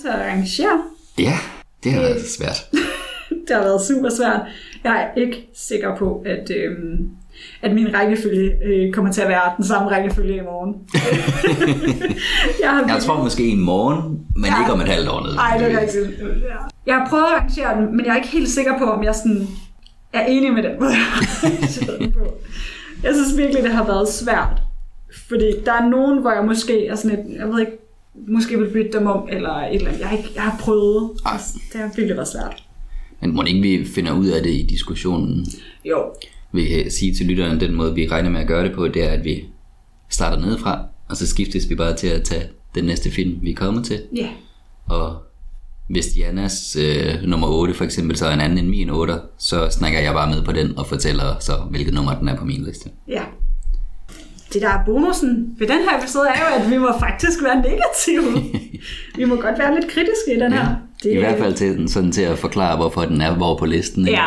til at arrangere. Ja, det har været svært. Det har været super svært. Jeg er ikke sikker på, at, øhm, at min rækkefølge øh, kommer til at være den samme rækkefølge i morgen. jeg, har Jeg tror måske i morgen, men Ja. ikke om et halvt år ned. Ej, det er rigtigt. Ja. Jeg har prøvet at arrangere den, men jeg er ikke helt sikker på, om jeg sådan er enig med den måde, jeg på. Jeg synes virkelig, det har været svært. Fordi der er nogen, hvor jeg måske er sådan et, jeg ved ikke, måske vil bytte dem om, eller et eller andet. Jeg har, ikke, jeg har prøvet. Ej. Det har virkelig været svært. Men må ikke vi finder ud af det i diskussionen? Jo, Vi kan sige til lytterne, den måde vi regner med at gøre det på, det er, at vi starter nedefra, og så skiftes vi bare til at tage den næste film, vi er kommet til. ja. Og hvis Dianas øh, nummer 8 for eksempel, så er en anden end min 8, så snakker jeg bare med på den og fortæller så, hvilket nummer den er på min liste. Ja. Det der er bonusen ved den her episode er jo, at vi må faktisk være negative. vi må godt være lidt kritiske i den her. I hvert fald til, sådan til at forklare, hvorfor den er hvor på listen. ikke? Ja,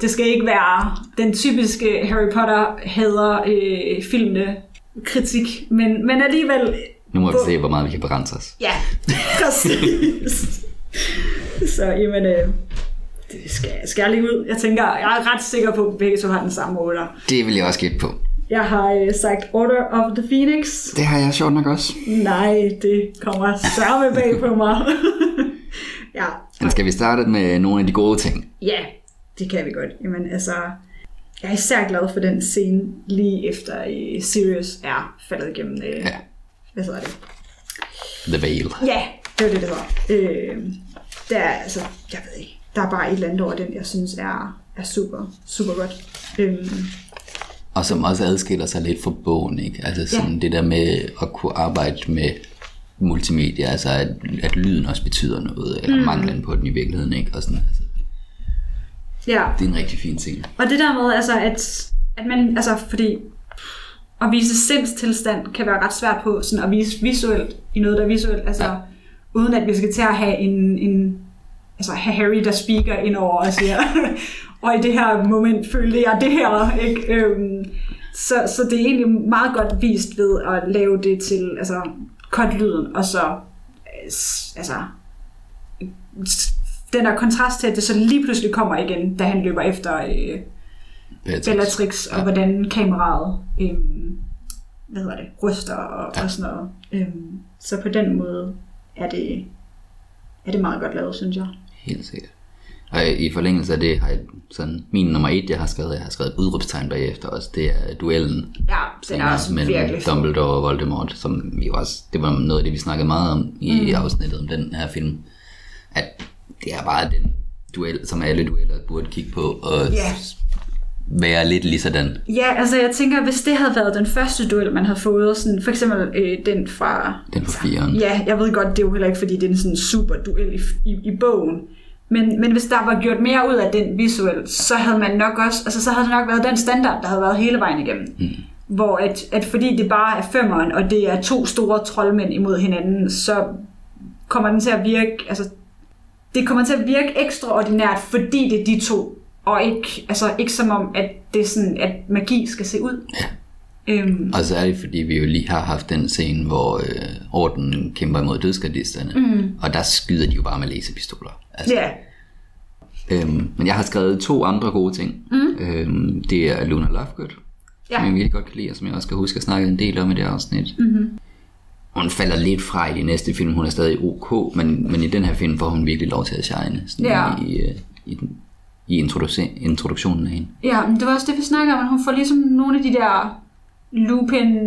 det skal ikke være den typiske Harry Potter hader øh, filmene kritik, men, men alligevel, Nu må vi se, hvor meget vi kan begrænse os. ja, præcis. Så jamen, øh, det skal, skal jeg lige ud. Jeg tænker, jeg er ret sikker på, at begge to har den samme order. Det vil jeg også gætte på. Jeg har øh, sagt Order of the Phoenix. Det har jeg sjovt nok også. Nej, det kommer sørme bag på mig. ja, Men skal vi starte med nogle af de gode ting? Ja, det kan vi godt. Jamen altså, jeg er især glad for den scene lige efter uh, Sirius er faldet igennem, uh, Ja. hvad hedder det? The Veil. Ja, det var det, det var. Øh, der er altså, jeg ved ikke, der er bare et eller andet over den, jeg synes er, er super, super godt. Øh, Og som også adskiller sig lidt fra bogen, ikke? Altså sådan ja. det der med at kunne arbejde med multimedia, altså at, at lyden også betyder noget, eller mm. manglen på den i virkeligheden, ikke? Og sådan, altså, ja, det er en rigtig fin ting. Og det der med, altså, at, at man, altså, fordi at vise sindstilstand kan være ret svært på, sådan at vise visuelt i noget, der er visuelt, altså, Ja. uden at vi skal til at have en, en altså have Harry, der speaker ind over og siger, og i det her moment følte jeg det her, ikke? Øhm, så, så det er egentlig meget godt vist ved at lave det til, altså, cut lyden, og så, øh, altså, den der kontrast til, at det så lige pludselig kommer igen, da han løber efter øh, Beatrix. Bellatrix, og Ja. hvordan kameraet øhm, hvad hedder det, ryster og, ja. og sådan noget. Øhm, så på den måde er det, er det meget godt lavet, synes jeg. Helt sikkert. Og i forlængelse af det har jeg sådan, min nummer et, jeg har skrevet, jeg har skrevet et udråbstegn bagefter også, det er duellen Ja, den er også mellem virkelig. Dumbledore og Voldemort, som vi også, det var noget af det, vi snakkede meget om i mm. afsnittet om den her film, at det er bare den duel, som alle dueller burde kigge på, og Ja. være lidt lige sådan. Ja, altså jeg tænker, hvis det havde været den første duel, man havde fået, sådan, for eksempel øh, den fra... Den på firen. Ja, jeg ved godt, det er jo heller ikke, fordi det er en sådan super duel i, i, i bogen. Men, men hvis der var gjort mere ud af den visuelt, så havde man nok også, altså så havde det nok været den standard, der havde været hele vejen igennem. Mm. Hvor at, at fordi det bare er femmeren, og det er to store troldmænd imod hinanden, så kommer den til at virke, altså det kommer til at virke ekstraordinært, fordi det er de to, og ikke, altså ikke som om, at det er sådan, at magi skal se ud. Ja. Øhm, Og det, fordi vi jo lige har haft den scene, hvor øh, Orden kæmper imod dødskardisterne, mm. og der skyder de jo bare med laserpistoler. Altså, ja, Øhm, men jeg har skrevet to andre gode ting. Mm. Øhm, det er Luna Lovegood, Ja. som jeg virkelig godt kan lide, og som jeg også kan huske at snakke en del om i det afsnit. Mm-hmm. Hun falder lidt fra i de næste film, hun er stadig ok, men, men i den her film får hun virkelig lov til at shine sådan Ja. i, øh, i, den, i introduce- introduktionen af hende. Ja, men det var også det, vi snakkede om, at hun får ligesom nogle af de der Lupin,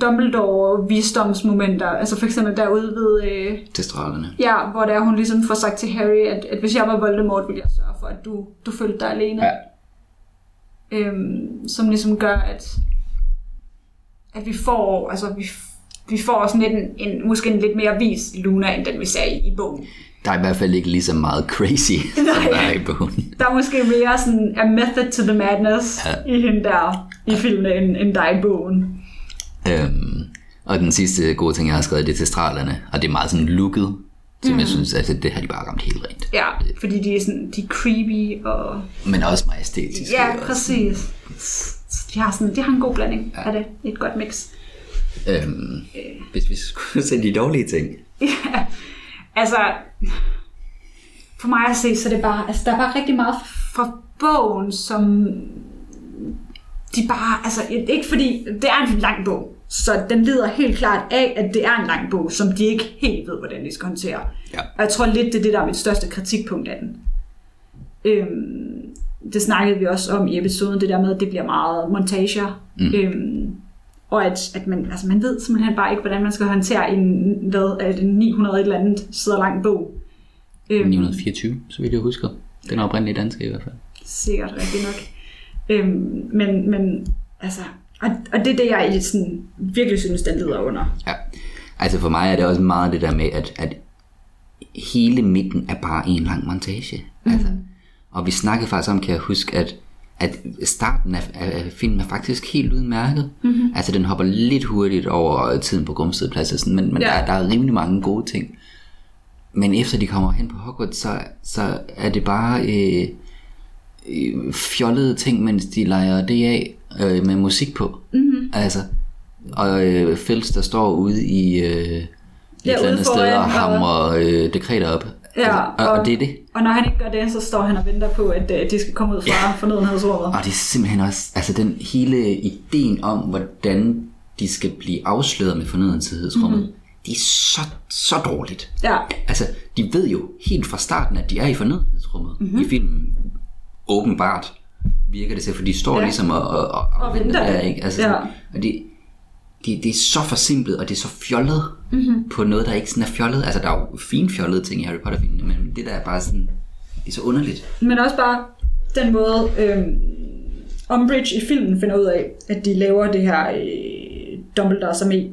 Dumbledore visdomsmomenter. Altså for eksempel derude ved, øh, Til stralerne. ja, hvor der hun ligesom får sagt til Harry, at, at hvis jeg var Voldemort, ville jeg sørge for, at du, du følte dig alene. Ja. Øhm, som ligesom gør, at, at vi får, altså vi, vi får sådan lidt en, en, måske en lidt mere vis Luna, end den vi ser i, i bogen. Der er i hvert fald ikke lige så meget crazy, som Nej. der er i bogen. Der er måske mere sådan a method to the madness ja. i hende der i filmene, end, end der er i bogen. Øhm, og den sidste gode ting, jeg har skrevet, det er til stralerne, og det er meget sådan looket, som mm. jeg synes, at det har de bare ramt helt rent. Ja, fordi de er, sådan, de er creepy og... Men også majestætiske. Ja, præcis. Så De har, sådan, de har en god blanding ja. af det. Et godt mix. Øhm, hvis vi skulle se de dårlige ting. Ja. altså, for mig at se, så er det bare, altså, der er bare rigtig meget fra bogen, som de bare, altså ikke fordi, det er en lang bog, så den lider helt klart af, at det er en lang bog, som de ikke helt ved, hvordan de skal håndtere. Ja. Og jeg tror lidt, det er det, der er mit største kritikpunkt af den. Øhm, det snakkede vi også om i episoden, det der med, at det bliver meget montager. Mm. Øhm, og at, at man, altså man ved simpelthen bare ikke, hvordan man skal håndtere en, hvad, er det 900 et eller andet sider lang bog. Øhm, 924, så vidt jeg husker. Den oprindelige danske i hvert fald. sikkert rigtig nok. Øhm, men, men altså, og, og det er det, jeg sådan, virkelig synes, den lider under. Ja. Altså for mig er det også meget det der med, at, at hele midten er bare en lang montage. Mm. Altså, og vi snakkede faktisk om, kan jeg huske, at, at starten af, af filmen er faktisk helt udmærket. Mm-hmm. Altså den hopper lidt hurtigt over tiden på Grumstedplads, sådan, men, men Ja. der, der er rimelig mange gode ting. Men efter de kommer hen på Hogwarts, så, så er det bare øh, fjollede ting, mens de leger det af øh, med musik på. Mm-hmm. Altså, og øh, Fels, der står ude i øh, et Ja, eller andet sted og hamrer øh, dekreter op. Ja, altså, og, og det er det. Og når han ikke gør det, så står han og venter på, at øh, de skal komme ud fra fornødenhedsrummet. Og det er simpelthen også, altså den hele ideen om, hvordan de skal blive afsløret med fornødenhedsrummet, mm-hmm. det er så, så dårligt. Ja, Altså, de ved jo helt fra starten, at de er i fornødenhedsrummet mm-hmm. i filmen. Åbenbart virker det til, for de står Ja. ligesom og, og, og, Og venter. Der, ikke? Altså, Ja. ja. Og det, det, det er så forsimplet, og det er så fjollet mm-hmm. på noget, der ikke sådan er fjollet. Altså, der er jo fine fjollede ting i Harry Potter-filmene, men det der er bare sådan, det er så underligt. men også bare den måde, øhm, Umbridge i filmen finder ud af, at de laver det her øh, Dumbledore's armé.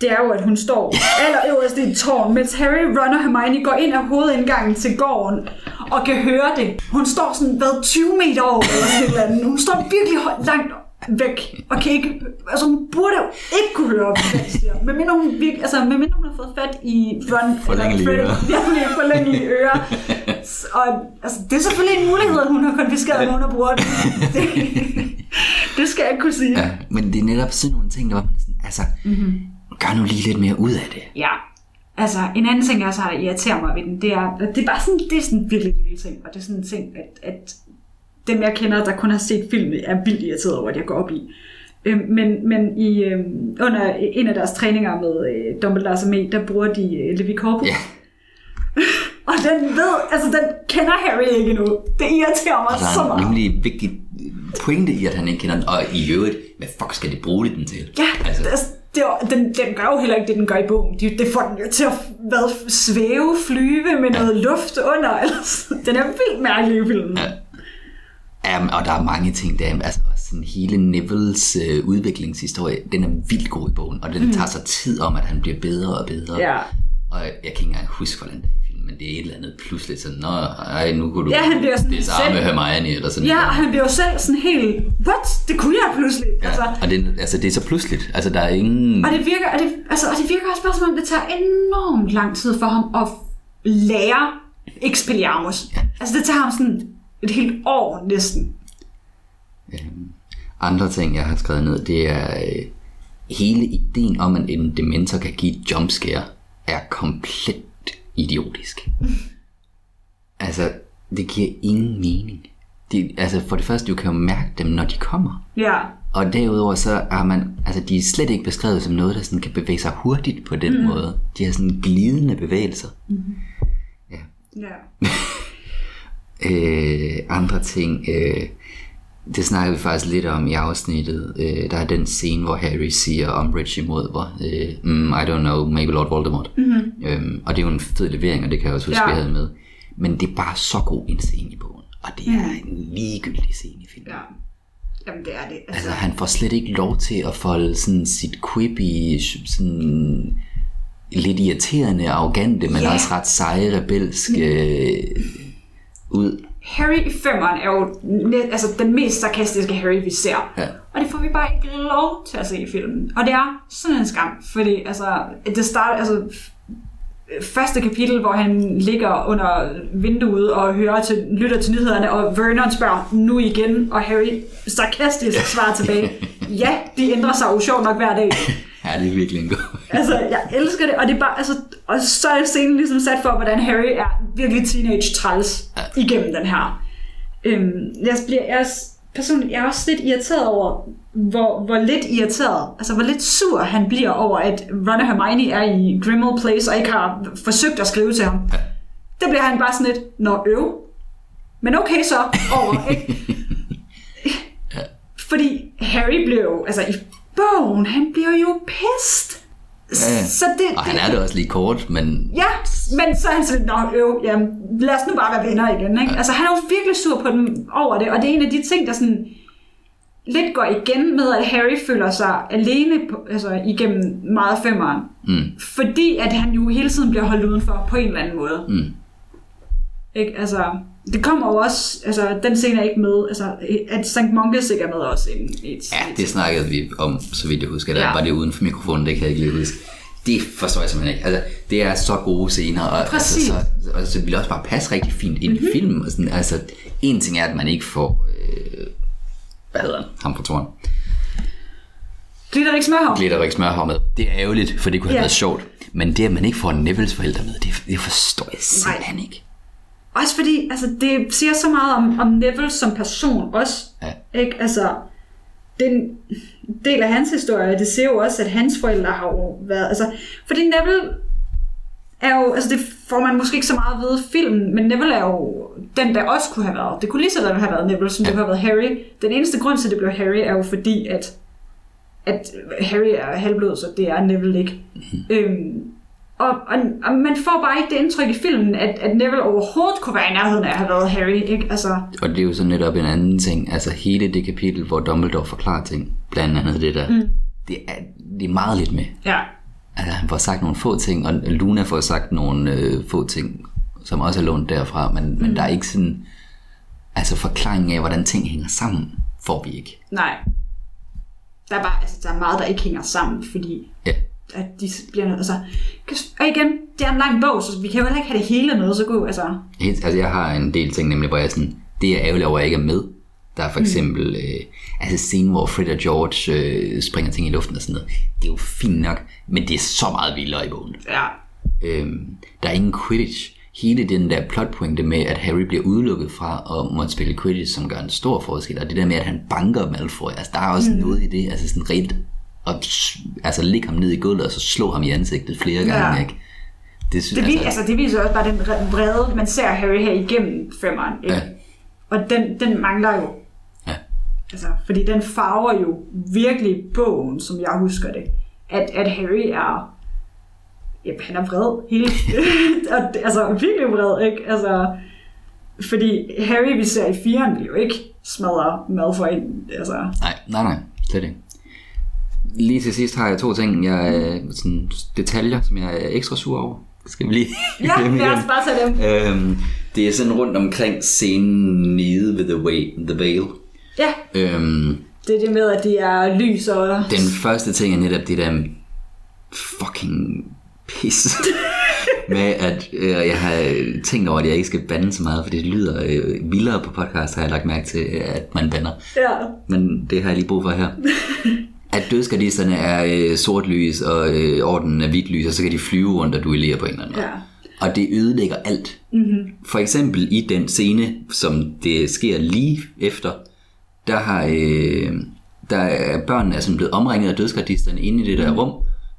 Det er jo, at hun står allerøverst i et tårn, mens Harry, Ron og Hermione går ind af hovedindgangen til gården og kan høre det. Hun står sådan, hvad, 20 meter over eller sådan et eller andet. Hun står virkelig langt væk og kan ikke, altså hun burde jo ikke kunne høre, hvad de siger. Men mindre hun, virkelig, altså, med mindre hun har fået fat i Ron Forlængelige eller. Fred, virkelig forlængelige ører. Og altså, det er selvfølgelig en mulighed, at hun har konfiskeret nogen og bruger det. det. Det skal jeg ikke kunne sige. Ja, men det er netop sådan nogle ting, der var sådan, altså, mm-hmm. Gør nu lige lidt mere ud af det. Ja. Altså, en anden ting, jeg også har, der irriterer mig ved den, det er, det er bare sådan, det er sådan en virkelig lille ting, og det er sådan en ting, at, at dem, jeg kender, der kun har set filmen, er vildt irriteret over, at jeg går op i. Øhm, men men i, øhm, under en af deres træninger med øh, Dumbledore's armé, der bruger de øh, Levi Corpus. Ja. Og den ved, altså den kender Harry ikke endnu. Det irriterer mig Og der så er en meget. rimelig vigtig pointe i, at han ikke kender den. Og i øvrigt, hvad fuck skal de bruge den til? Ja, altså, altså, det, den, den gør jo heller ikke det, den gør i bogen. Det, det får den jo til at hvad, svæve, flyve med noget luft under. Eller, sådan. den er vildt mærkelig i filmen. Ja. ja, og der er mange ting der. Altså, sådan hele Nevilles øh, udviklingshistorie, den er vildt god i bogen. Og den mm. tager sig tid om, at han bliver bedre og bedre. Ja. Og jeg, kan ikke engang huske, hvordan det men det er et eller andet pludselig sådan, Nå, ej, nu kunne du Ja, han bliver sådan det samme selv- Hermione, eller sådan Ja, noget. og han bliver jo selv sådan helt, what? Det kunne jeg pludselig. Ja. Altså, og det, altså, det er så pludseligt. Altså, der er ingen... og, det virker, og, det, altså, og det virker også bare som om, det tager enormt lang tid for ham at lære Expelliarmus. Ja. Altså det tager ham sådan et helt år næsten. Øhm, andre ting, jeg har skrevet ned, det er øh, hele ideen om, at en dementor kan give et jumpscare, er komplet idiotisk. altså, det giver ingen mening. De, altså, for det første, du kan jo mærke dem, når de kommer. Ja. Og derudover så er man, altså de er slet ikke beskrevet som noget, der sådan kan bevæge sig hurtigt på den mm. måde. De har sådan glidende bevægelser. Ja. Øh, andre ting, øh, det snakker vi faktisk lidt om i afsnittet. Øh, der er den scene, hvor Harry siger Umbridge imod, hvor øh, mm, I don't know, maybe Lord Voldemort. Mm-hmm. Øhm, og det er jo en fed levering, og det kan jeg også huske, Ja. jeg havde med. Men det er bare så god en scene i bogen. Og det er en ligegyldig scene i filmen. ja. Jamen det er det. Altså, Altså, han får slet ikke lov til at folde sådan sit quippy, sådan lidt irriterende, arrogante, men Ja. også ret seje, rebelsk øh, ud. Harry i femmeren er jo net, altså den mest sarkastiske Harry, vi ser. Ja. Og det får vi bare ikke lov til at se i filmen. Og det er sådan en skam, fordi altså, det starter, altså, første kapitel, hvor han ligger under vinduet og hører til, lytter til nyhederne, og Vernon spørger nu igen, og Harry sarkastisk svarer tilbage, ja, de ændrer sig jo sjovt nok hver dag. Ja, det er virkelig en god. Altså, jeg elsker det, og det er bare, altså, og så er scenen ligesom sat for, hvordan Harry er virkelig teenage træls Ja. igennem den her. Øhm, jeg bliver, jeg er, personligt, jeg er også lidt irriteret over, hvor, hvor lidt irriteret, altså hvor lidt sur han bliver over, at Ron og Hermione er i Grimmauld Place, og ikke har forsøgt at skrive til ham. Ja. Det bliver han bare sådan lidt, nå øv. Men okay så, over, ikke? Fordi Harry blev jo, altså i bogen, han bliver jo pissed. Ja, ja. Så det, Og han er det også lige kort, men Ja, men så er han sådan, nå øv, jamen, lad os nu bare være venner igen. Ikke? Altså han er jo virkelig sur på dem over det, og det er en af de ting, der sådan lidt går igen med, at Harry føler sig alene på, altså, igennem meget femmeren. Mm. Fordi at han jo hele tiden bliver holdt udenfor på en eller anden måde. Mm. Ikke? Altså, det kommer jo også, altså den scene er ikke med, altså at St. Mungus ikke er med også i et, ja, det snakkede vi om, så vidt jeg husker. Der Ja. var det uden for mikrofonen, det kan jeg ikke lige huske. Det forstår jeg simpelthen ikke. Altså, det er så gode scener, og, Præcis. altså, så, og så vil det også bare passe rigtig fint ind mm-hmm. i filmen. Og sådan, altså, en ting er, at man ikke får, øh, hvad hedder han, ham fra Toren, Glitter ikke smørhav? Glitterik smørhår med. Det er ærgerligt, for det kunne have Ja. været sjovt. Men det, at man ikke får Nevilles forældre med, det, det forstår jeg simpelthen ikke. Også fordi, altså, det siger så meget om, om Neville som person også. Ja. Ikke? Altså, den del af hans historie, det siger jo også, at hans forældre har jo været... Altså, fordi Neville er jo... Altså, det får man måske ikke så meget i filmen, men Neville er jo den, der også kunne have været. Det kunne lige så godt have været Neville, som ja. det kunne have været Harry. Den eneste grund til, at det blev Harry, er jo fordi, at, at Harry er halvblod, så det er Neville ikke. Mhm. Øhm, og, og, og man får bare ikke det indtryk i filmen, at, at Neville overhovedet kunne være i nærheden af at have været Harry. Ikke? Altså, Og det er jo så netop en anden ting. Altså hele det kapitel, hvor Dumbledore forklarer ting. Blandt andet det der. Mm. Det, er, det er meget lidt med. ja. Altså han får sagt nogle få ting, og Luna får sagt nogle øh, få ting, som også er lånt derfra. Men, mm. men der er ikke sådan... Altså forklaringen af, hvordan ting hænger sammen, får vi ikke. Nej. Der er, bare, altså, der er meget, der ikke hænger sammen, fordi Ja. At de bliver nødt, altså, og igen, det er en lang bog, så vi kan jo heller ikke have det hele med, så gå, altså, Helt, altså jeg har en del ting nemlig, hvor jeg sådan, det er ærgerligt over, at jeg ikke er med. Der er for eksempel, mm. øh, altså scenen, hvor Fred og George øh, springer ting i luften og sådan noget. Det er jo fint nok, men det er så meget vildere i bogen. ja, Øhm, der er ingen Quidditch. Hele den der plotpointe med, at Harry bliver udelukket fra at måtte spille Quidditch, som gør en stor forskel, og det der med, at han banker Malfoy, altså der er også mm. noget i det, altså sådan rent, s- altså lægge ham ned i gulvet, og så slå ham i ansigtet flere gange, Ja. ikke? Det, synes, det, altså, altså, det viser også bare den re- vrede, man ser Harry her igennem femmeren, ikke? Ja. Og den, den mangler jo, Ja. altså, fordi den farver jo virkelig bogen, som jeg husker det, at, at Harry er, ja, han er vred hele, og, altså virkelig vred, ikke? Altså, fordi Harry, vi ser i firen, vil jo ikke smadre Malfoy ind, altså, Nej, nej, nej, slet ikke. Lige til sidst har jeg to ting, jeg er sådan detaljer, som jeg er ekstra sur over. Skal vi lige ja, lad os bare tage dem. Øhm, det er sådan rundt omkring scenen nede ved The, Way, the Veil. Ja, Øhm, det er det med, at de er lys og... den første ting er netop det der fucking pis. med at øh, jeg har tænkt over, at jeg ikke skal bande så meget, for det lyder øh, vildere på podcast, har jeg lagt mærke til, at man bander. Ja, Men det har jeg lige brug for her. At dødsgardisterne er øh, sort lys, og øh, ordenen er hvidt lys, og så kan de flyve rundt og duellere på en eller anden måde. ja. Og det ødelægger alt. Mm-hmm. For eksempel i den scene, som det sker lige efter, der har øh, der er børnene er sådan blevet omringet af dødsgardisterne inde i det der rum,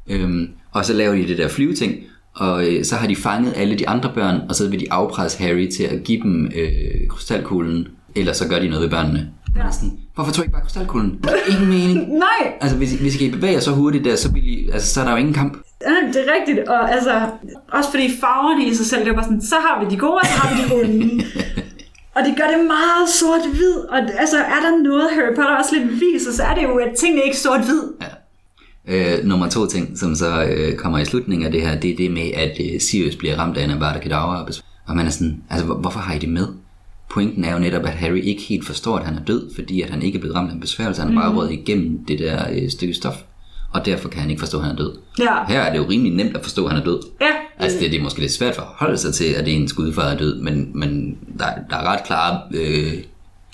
øhm, og så laver de det der flyveting, og øh, så har de fanget alle de andre børn, og så vil de afpresse Harry til at give dem øh, krystalkuglen, eller så gør de noget ved børnene. Ja. Sådan, Hvorfor tog I ikke bare krystalkuglen? Det giver ingen mening. Nej, Altså, hvis, hvis I kan bevæge jer så hurtigt der, så, vil I, altså, så er der jo ingen kamp. ja, det er rigtigt. Og altså, også fordi farverne i sig selv, det er bare sådan, så har vi de gode, og så har vi de onde. og det gør det meget sort-hvid. Og altså, er der noget, Harry Potter også lidt viser, så er det jo, at tingene er ikke sort-hvid. Øh, nummer to ting, som så øh, kommer i slutningen af det her, det er det med, at øh, Sirius bliver ramt af en Avada Kedavra. og man er sådan, altså hvor, hvorfor har I det med? Pointen er jo netop, at Harry ikke helt forstår, at han er død, fordi at han ikke er blevet ramt af en besværgelse. Han er bare røget igennem det der øh, stykke stof. Og derfor kan han ikke forstå, at han er død. Ja. Her er det jo rimelig nemt at forstå, at han er død. Ja, Altså det, det er måske lidt svært for at holde sig til, at ens gudfar er død, men, men der, der er ret klare øh,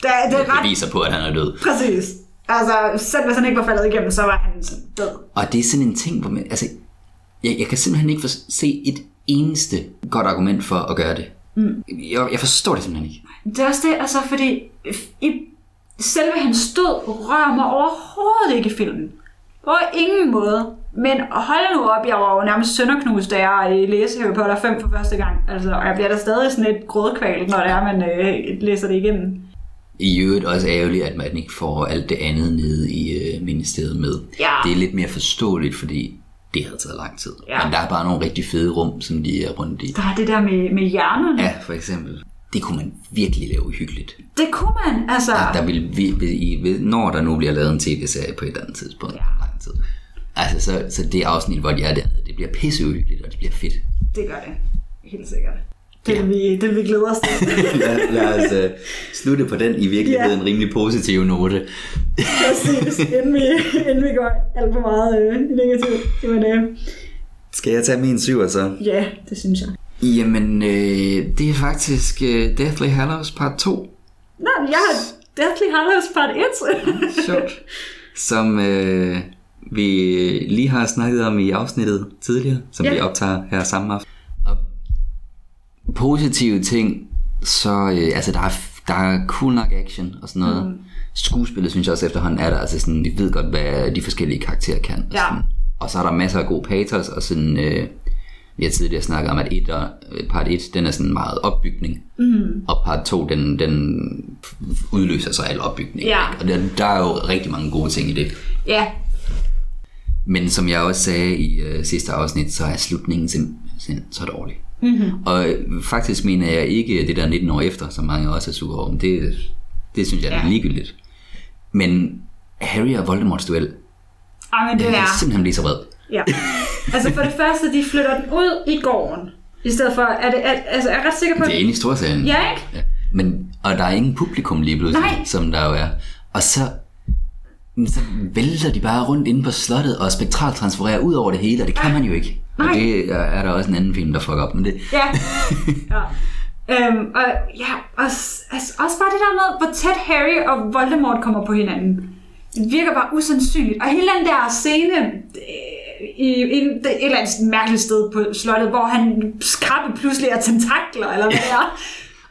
det er, det er ret beviser på, at han er død. præcis. Altså, selv hvis han ikke var faldet igennem, så var han død. Og det er sådan en ting, hvor man, altså, jeg, jeg kan simpelthen ikke for, se et eneste godt argument for at gøre det. Mm. Jeg, jeg forstår det simpelthen ikke. Det er også det, altså, fordi i selve hans død rører mig overhovedet ikke i filmen. På ingen måde. Men hold nu op, jeg var jo nærmest sønderknust, da jeg læste Harry Potter 5 for første gang. Altså, og jeg bliver da stadig sådan et grådkval, når det er, man øh, læser det igennem. I øvrigt også ærgerligt, at man ikke får alt det andet nede i øh, ministeriet med. Ja. Det er lidt mere forståeligt, fordi det har taget lang tid. Ja. Men der er bare nogle rigtig fede rum, som de er rundt i. Der er det der med, med hjernerne. Ja, for eksempel. Det kunne man virkelig lave hyggeligt. Det kunne man, altså. Der vil, vi, vi, når der nu bliver lavet en tv-serie på et eller andet tidspunkt, ja. lang tid. Altså, så, så det afsnit, hvor de er dernede, det bliver pisseuhyggeligt, og det bliver fedt. Det gør det. Helt sikkert. Det vil, vi, det vi glæde os til. lad, lad os uh, slutte på den i virkeligheden Ja. rimelig positive note. Præcis, inden vi, inden vi går alt for meget øh, negativt. Jamen, øh, Skal jeg tage min syver så? ja, det synes jeg. Jamen, øh, det er faktisk øh, Deathly Hallows part 2. Nå, jeg har Deathly Hallows part 1. Sjovt. Som øh, vi lige har snakket om i afsnittet tidligere, som Ja. vi optager her samme aften. Og positive ting, så øh, altså der er, der er cool nok action og sådan noget. Mm. Skuespillet synes jeg også efterhånden er der, altså sådan, vi ved godt, hvad de forskellige karakterer kan. Og, Ja. sådan. og så er der masser af god patos, og sådan, øh, vi har tidligere snakket om, at et og, part 1, den er sådan meget opbygning, mm. og part 2, den, den udløser så al opbygning. Ja. ikke? Og der, der er jo rigtig mange gode ting i det. ja, Men som jeg også sagde i øh, sidste afsnit, så er slutningen simpelthen så dårlig. Mm-hmm. Og øh, faktisk mener jeg ikke det der 19 år efter, som mange også er sure over. Det, det synes jeg er Ja. ja. ligegyldigt. Men Harry og Voldemorts duel, Ej, men det jeg er... kan simpelthen blive så vred. Ja. Altså for det første, de flytter den ud i gården. I stedet for, er det, er, altså jeg er ret sikker på, Det er inde i storserien. Ja, ikke? Ja. Men, og der er ingen publikum lige pludselig, Nej. som der jo er. Og så, så vælter de bare rundt inde på slottet og spektraltransfererer ud over det hele, og det kan man jo ikke. Og Nej. det er, er der også en anden film, der fucker op med det. Ja. ja. Øhm, og ja, og, altså, også bare det der med, hvor tæt Harry og Voldemort kommer på hinanden. Det virker bare usandsynligt. Og hele den der scene øh, i, i et eller andet mærkeligt sted på slottet, hvor han skrabber pludselig af tentakler, eller hvad det er.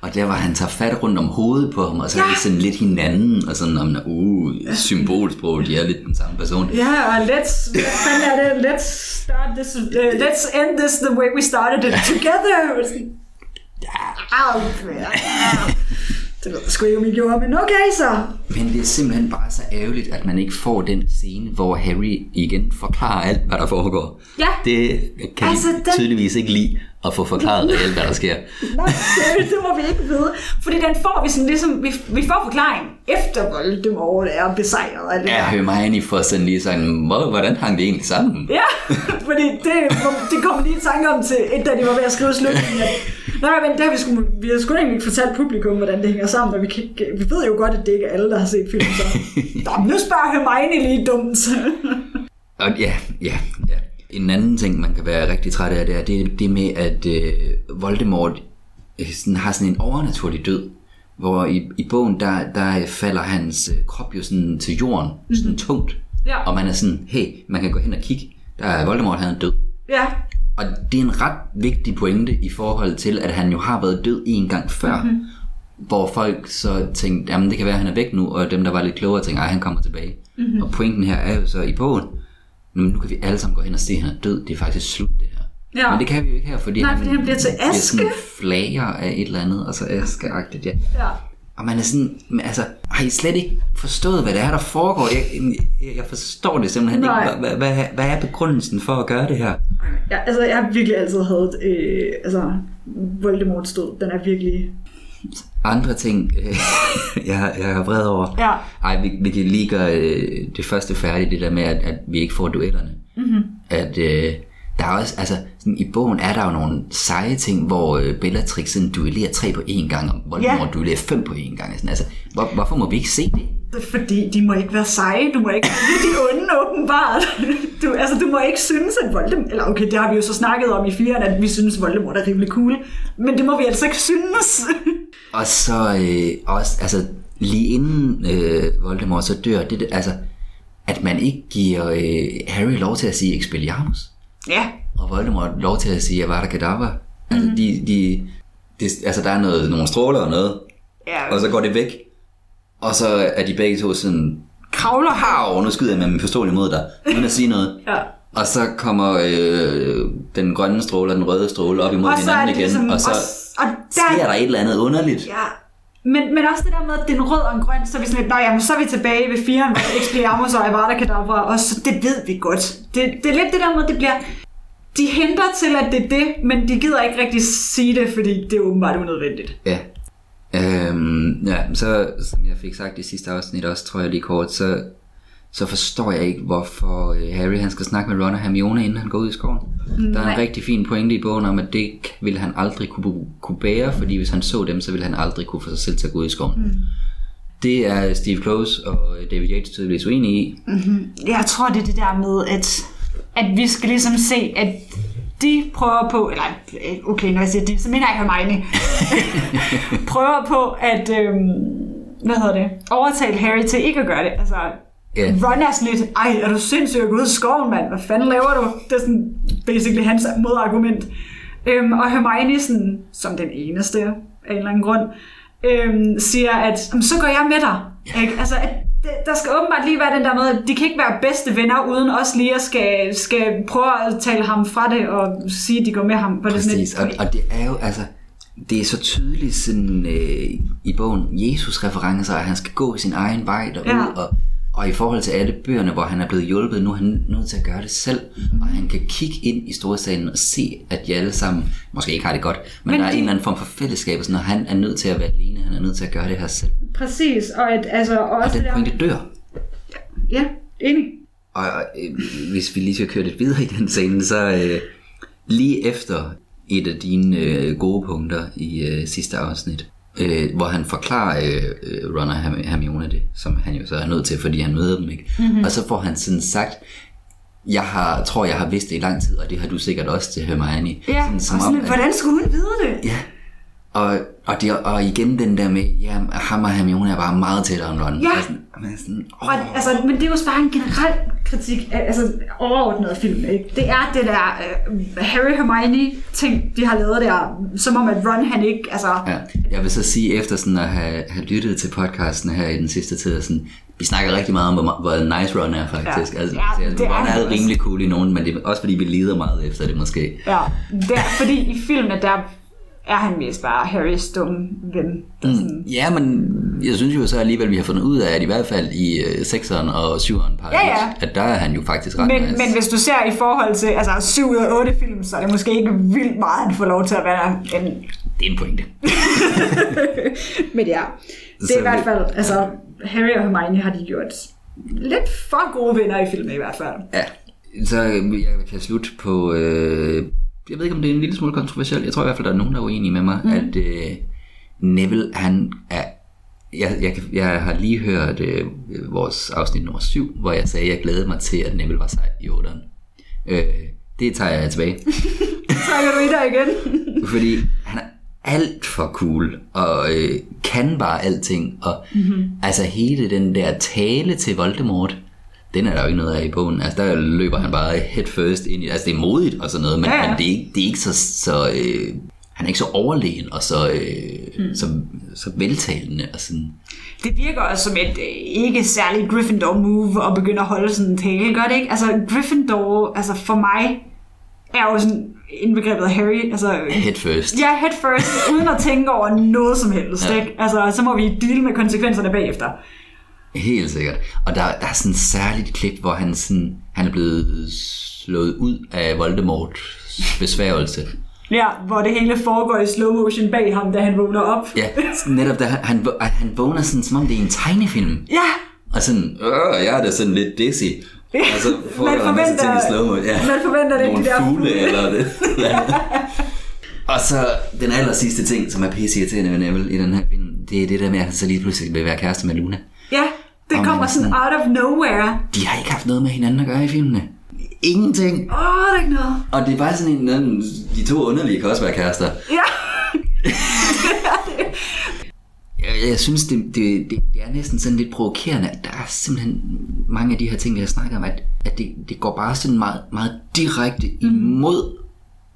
Og der var han tager fat rundt om hovedet på ham, og så er Ja. de sådan lidt hinanden, og sådan om, uh, symbolsprog, de er lidt den samme person. Ja, og let's, hvad er det? Let's start this, uh, let's end this the way we started it together. Og sådan, Au, ja. Det ved jeg sgu ikke, om I gjorde, men okay så. Men det er simpelthen bare så ærgerligt, at man ikke får den scene, hvor Harry igen forklarer alt, hvad der foregår. Ja. Det kan Altså, altså, den- tydeligvis ikke lide at få forklaret reelt, hvad der sker. Nej, det, det må vi ikke vide. Fordi den får vi sådan ligesom, vi, vi får forklaring efter Voldemort er besejret. alt det Ja. Hermione får sådan lige sådan, "Hvor- hvordan hang det egentlig sammen? Ja, fordi det, det kom lige i tanke om til, da de var ved at skrive slutningen. Nej, men det har vi, sgu, vi har sgu egentlig ikke fortalt publikum, hvordan det hænger sammen, og vi, kan, vi ved jo godt, at det ikke er alle, der har set filmen. Så. Nå, nu spørger Hermione lige dumt. Og ja, ja, ja. En anden ting, man kan være rigtig træt af, det er det, det med, at øh, Voldemort øh, sådan, har sådan en overnaturlig død. Hvor i, i bogen, der, der falder hans øh, krop jo sådan til jorden, sådan tungt. Ja. Og man er sådan, hey, man kan gå hen og kigge. Der er Voldemort, han er død. ja, Og det er en ret vigtig pointe i forhold til, at han jo har været død en gang før. Mm-hmm. Hvor folk så tænkte, jamen det kan være, at han er væk nu, og dem, der var lidt klogere, tænkte, at han kommer tilbage. Mm-hmm. Og pointen her er jo så i bogen, "Nå, men nu kan vi alle sammen gå hen og se, at han er død. Det er faktisk slut, det her. Ja. Men det kan vi jo ikke her, fordi, Nej, fordi han bliver til bliver sådan aske. flager af et eller andet, og så askeagtigt, ja. ja. Og man er sådan, altså, har I slet ikke forstået, hvad det er, der foregår? Jeg, jeg, jeg forstår det simpelthen Nej. ikke. Hvad, hvad, hvad, hvad er begrundelsen for at gøre det her? Ja, altså, jeg har virkelig altid haft, øh, altså, Voldemorts død, den er virkelig... Andre ting, øh, jeg, jeg er vred over. Ja. Ej, vi, vi kan lige gøre øh, det første færdigt, det der med, at, at vi ikke får duellerne. Mm-hmm. At øh, der er også, altså sådan, i bogen er der jo nogle seje ting, hvor øh, Bellatrix sådan duellerer tre på én gang, og Voldemort Ja. duellerer fem på én gang. Sådan, altså, hvor, hvorfor må vi ikke se det? Fordi de må ikke være seje, du må ikke det er de onde åbenbart. Du, altså, du må ikke synes, at Voldemort... Eller okay, det har vi jo så snakket om i firen, at vi synes, at Voldemort er rimelig cool. Men det må vi altså ikke synes. Og så øh, også, altså, lige inden øh, Voldemort så dør, det, det, altså, at man ikke giver øh, Harry lov til at sige Expelliarmus, Ja, og Voldemort lov til at sige Avada Kedavra. Altså, mm. de, de, de, altså, der er noget, nogle stråler og noget, ja. og så går det væk. Og så er de begge to sådan, kravler Hav, nu skyder jeg med min pistol imod dig, uden at sige noget. Ja. Og så kommer øh, den grønne stråle og den røde stråle op imod Og hinanden det igen, ligesom, og så og, og sker der, der et eller andet underligt. Ja, men, men også det der med, at det er en rød og en grøn, så er vi sådan lidt, nej, jamen, så er vi tilbage ved firen, hvor Expelliarmus og Avada Kedavra, og så det ved vi godt. Det, det er lidt det der med, at det bliver, de henter til, at det er det, men de gider ikke rigtig sige det, fordi det er åbenbart unødvendigt. Ja. Øhm, ja, så som jeg fik sagt i sidste afsnit også, tror jeg lige kort, så, så forstår jeg ikke, hvorfor øh, Harry han skal snakke med Ron og Hermione, inden han går ud i skoven. Der er en Nej. rigtig fin pointe i bogen om, at det ville han aldrig kunne, kunne bære, fordi hvis han så dem, så ville han aldrig kunne få sig selv til at gå ud i skoven. Mm. Det er Steve Close og David Yates tydeligvis uenige i. Jeg tror, det er det der med, at, at vi skal ligesom se, at de prøver på, eller øh, okay, når jeg siger de, så mener jeg Hermione, prøver på at, øhm, hvad hedder det, overtale Harry til ikke at gøre det. Altså, Ja. Ron er sådan lidt, ej, er du sindssyg at gå ud i skoven, mand? Hvad fanden laver du? Det er sådan basically hans modargument. Øhm, og Hermione, sådan, som den eneste af en eller anden grund, øhm, siger, at "Jamen, så går jeg med dig. Ikke? Altså, at det, der skal åbenbart lige være den der med, at de kan ikke være bedste venner, uden også lige at skal, skal prøve at tale ham fra det, og sige, at de går med ham. På det Præcis, lidt- og, og det er jo altså, det er så tydeligt sådan, øh, i bogen, Jesus referencer, at han skal gå sin egen vej derud, Ja. og, og i forhold til alle bøgerne, hvor han er blevet hjulpet, nu er han nødt til at gøre det selv, mm. og han kan kigge ind i storsalen og se, at de alle sammen, måske ikke har det godt, men, Men der er de- en eller anden form for fællesskab, og sådan, og han er nødt til at være alene, han er nødt til at gøre det her selv, Præcis, og, at, altså, og og også den det pointe dør. Ja, enig. Og øh, hvis vi lige skal køre lidt videre i den scene, så øh, lige efter et af dine øh, gode punkter i øh, sidste afsnit, øh, hvor han forklarer øh, øh, Ron og Herm- Hermione det, som han jo så er nødt til, fordi han møder dem ikke. Mm-hmm. Og så får han sådan sagt, jeg har, tror, jeg har vidst det i lang tid, og det har du sikkert også til Hermione. Ja, sådan, og som sådan, om, at- hvordan skulle hun vide det? Ja. Og, og, det, og igen den der med, ja, ham og Hermione er bare meget tættere end Ron. Ja. Og sådan, og er sådan, Og, altså, men det er jo bare en generel kritik, altså overordnet af filmen. Ikke? Det er det der uh, Harry Hermione ting, de har lavet der, som om at Ron han ikke, altså... Ja, jeg vil så sige, efter sådan at have, have lyttet til podcasten her i den sidste tid, sådan, vi snakker rigtig meget om, hvor, hvor nice Ron er faktisk. Ja. Altså, Ja, altså, det er Ron er også. rimelig cool i nogen, men det er også fordi, vi lider meget efter det måske. Ja, der, fordi i filmen, der er han mest bare Harrys dumme ven. Der mm. sådan, Ja, men jeg synes jo så alligevel, vi har fundet ud af, at i hvert fald i øh, 6'eren og 7'eren par, Ja, ja. at der er han jo faktisk ret men, nice. men hvis du ser i forhold til altså 7 ud af 8 film, så er det måske ikke vildt meget, han får lov til at være en... Det er en pointe. Men ja, det er i hvert fald, altså Harry og Hermione har de gjort lidt for gode venner i filmen i hvert fald. Ja, så øh, jeg kan slutte på... Øh, jeg ved ikke, om det er en lille smule kontroversielt. Jeg tror i hvert fald, der er nogen, der er uenige med mig, mm. at øh, Neville, han er... Jeg, jeg, jeg har lige hørt øh, vores afsnit nummer 7, hvor jeg sagde, at jeg glædede mig til, at Neville var sej i 8'eren. Øh, det tager jeg tilbage. Trækker du i dig igen? Fordi han er alt for cool, og øh, kan bare alting. Og mm-hmm. altså hele den der tale til Voldemort, den er der jo ikke noget af i bogen. Altså der løber han bare head first ind i Altså det er modigt og sådan noget, men, Ja, ja, men det, er ikke, det er ikke så... så øh, han er ikke så overlegen og så, øh, mm. så, så veltalende og sådan. Det virker også som et øh, ikke særligt Gryffindor-move at begynde at holde sådan en tale, gør det ikke? Altså Gryffindor, altså for mig, er jo sådan indbegrebet af Harry, altså Head first. ja, head first, uden at tænke over noget som helst, Ja. ikke? Altså, så må vi deal med konsekvenserne bagefter. Helt sikkert. Og der, der er sådan et særligt klip, hvor han, sådan, han er blevet slået ud af Voldemorts besværgelse. Ja, hvor det hele foregår i slow motion bag ham, da han vågner op. Ja, netop da han, han, vågner sådan, som om det er en tegnefilm. Ja, Og sådan, øh, jeg er da sådan lidt dizzy. Og så får Man masse ting i forventer- slow ja. man forventer det, Nogle de der fugle. eller det. Ja. Og så den aller sidste ting, som er pisse irriterende ved Neville i den her film, det er det der med, at han så lige pludselig vil være kæreste med Luna. ja, det kommer man sådan out of nowhere. De har ikke haft noget med hinanden at gøre i filmene. Ingenting. Åh, oh, det er ikke noget. Og det er bare sådan en, en de to underlige kan også være kærester. Ja, Jeg, jeg, synes, det, det, det, det er næsten sådan lidt provokerende, at der er simpelthen mange af de her ting, vi har snakket om, at, at det, det går bare sådan meget, meget direkte imod,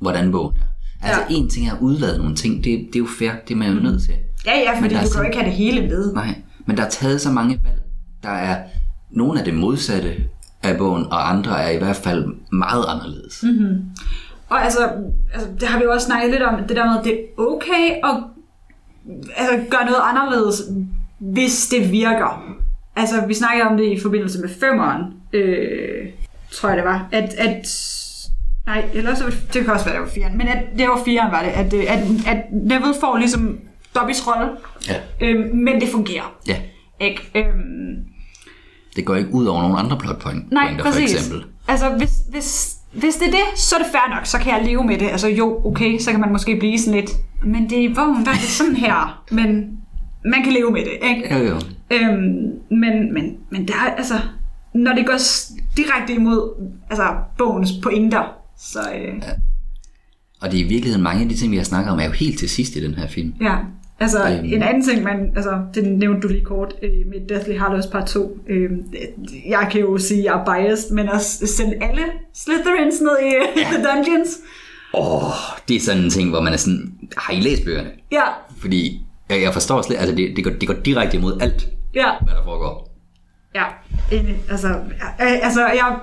hvordan bogen er. Altså, Ja. en ting er at udlade nogle ting, det, det er jo fair, det er man jo nødt til. Ja, ja, fordi Men du kan jo ikke have det hele med. Nej, men der er taget så mange valg. Der er nogle af det modsatte af bogen, og andre er i hvert fald meget anderledes. Mm. Og altså, altså, det har vi jo også snakket lidt om, det der med, at det er okay at altså, gøre noget anderledes, hvis det virker. Altså, vi snakkede om det i forbindelse med femeren, øh, tror jeg det var, at, at nej, eller så, det kan også være, det var firen, men at, det var firen, var det, at, øh, at, at Neville får ligesom Dobbys rolle, Ja. øh, men det fungerer. ja, Ikke? Øhm, det går ikke ud over nogle andre plot point, Nej, pointer, præcis. for eksempel. Altså, hvis, hvis, hvis det er det, så er det fair nok. Så kan jeg leve med det. Altså, jo, okay, så kan man måske blive sådan lidt... Men det er i bogen, der er det sådan her. Men man kan leve med det, ikke? Jo, jo. Øhm, men, men, men det er altså... Når det går direkte imod altså, bogens pointer, så... Øh, Og det er i virkeligheden mange af de ting, vi har snakket om, er jo helt til sidst i den her film. Ja, altså Øhm. en anden ting, man, altså, det nævnte du lige kort øh, med Deathly Hallows part 2. Øh, jeg kan jo sige, at jeg er biased, men at sende alle Slytherins ned i ja. The Dungeons. Åh, oh, det er sådan en ting, hvor man er sådan, har I læst bøgerne? Ja, Fordi jeg, jeg forstår slet, altså det, det, går, det går direkte imod alt, ja, hvad der foregår. ja. Enig. Altså, øh, altså, jeg...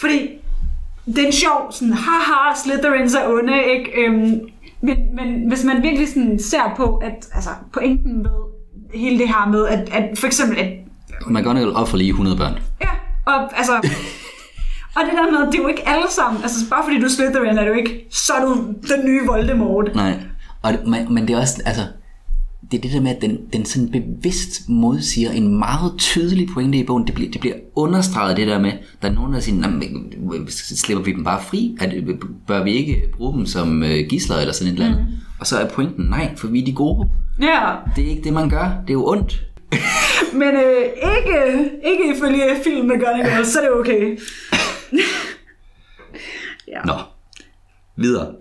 Fordi det er en sjov, sådan, haha, Slytherins er onde, ikke? Øhm, men, men hvis man virkelig sådan ser på, at altså, pointen med hele det her med, at, at for eksempel, at McGonagall offer lige 100 børn. Ja, og altså... Og det der med, det er jo ikke alle sammen. Altså, bare fordi du er Slytherin, er du ikke, så er du den nye Voldemort. Nej, og, men, men det er også, altså, det er det der med, at den, den sådan bevidst modsiger en meget tydelig pointe i bogen. Det bliver, det bliver understreget det der med, der er nogen, der siger, "Nå, men, slipper vi dem bare fri? Det, bør vi ikke bruge dem som øh, gisler eller sådan et eller andet? Mm. Og så er pointen, nej, for vi er de gode. Ja, Det er ikke det, man gør. Det er jo ondt. men øh, ikke, ikke ifølge film med Gunnigal, så er det okay. ja. Nå, videre.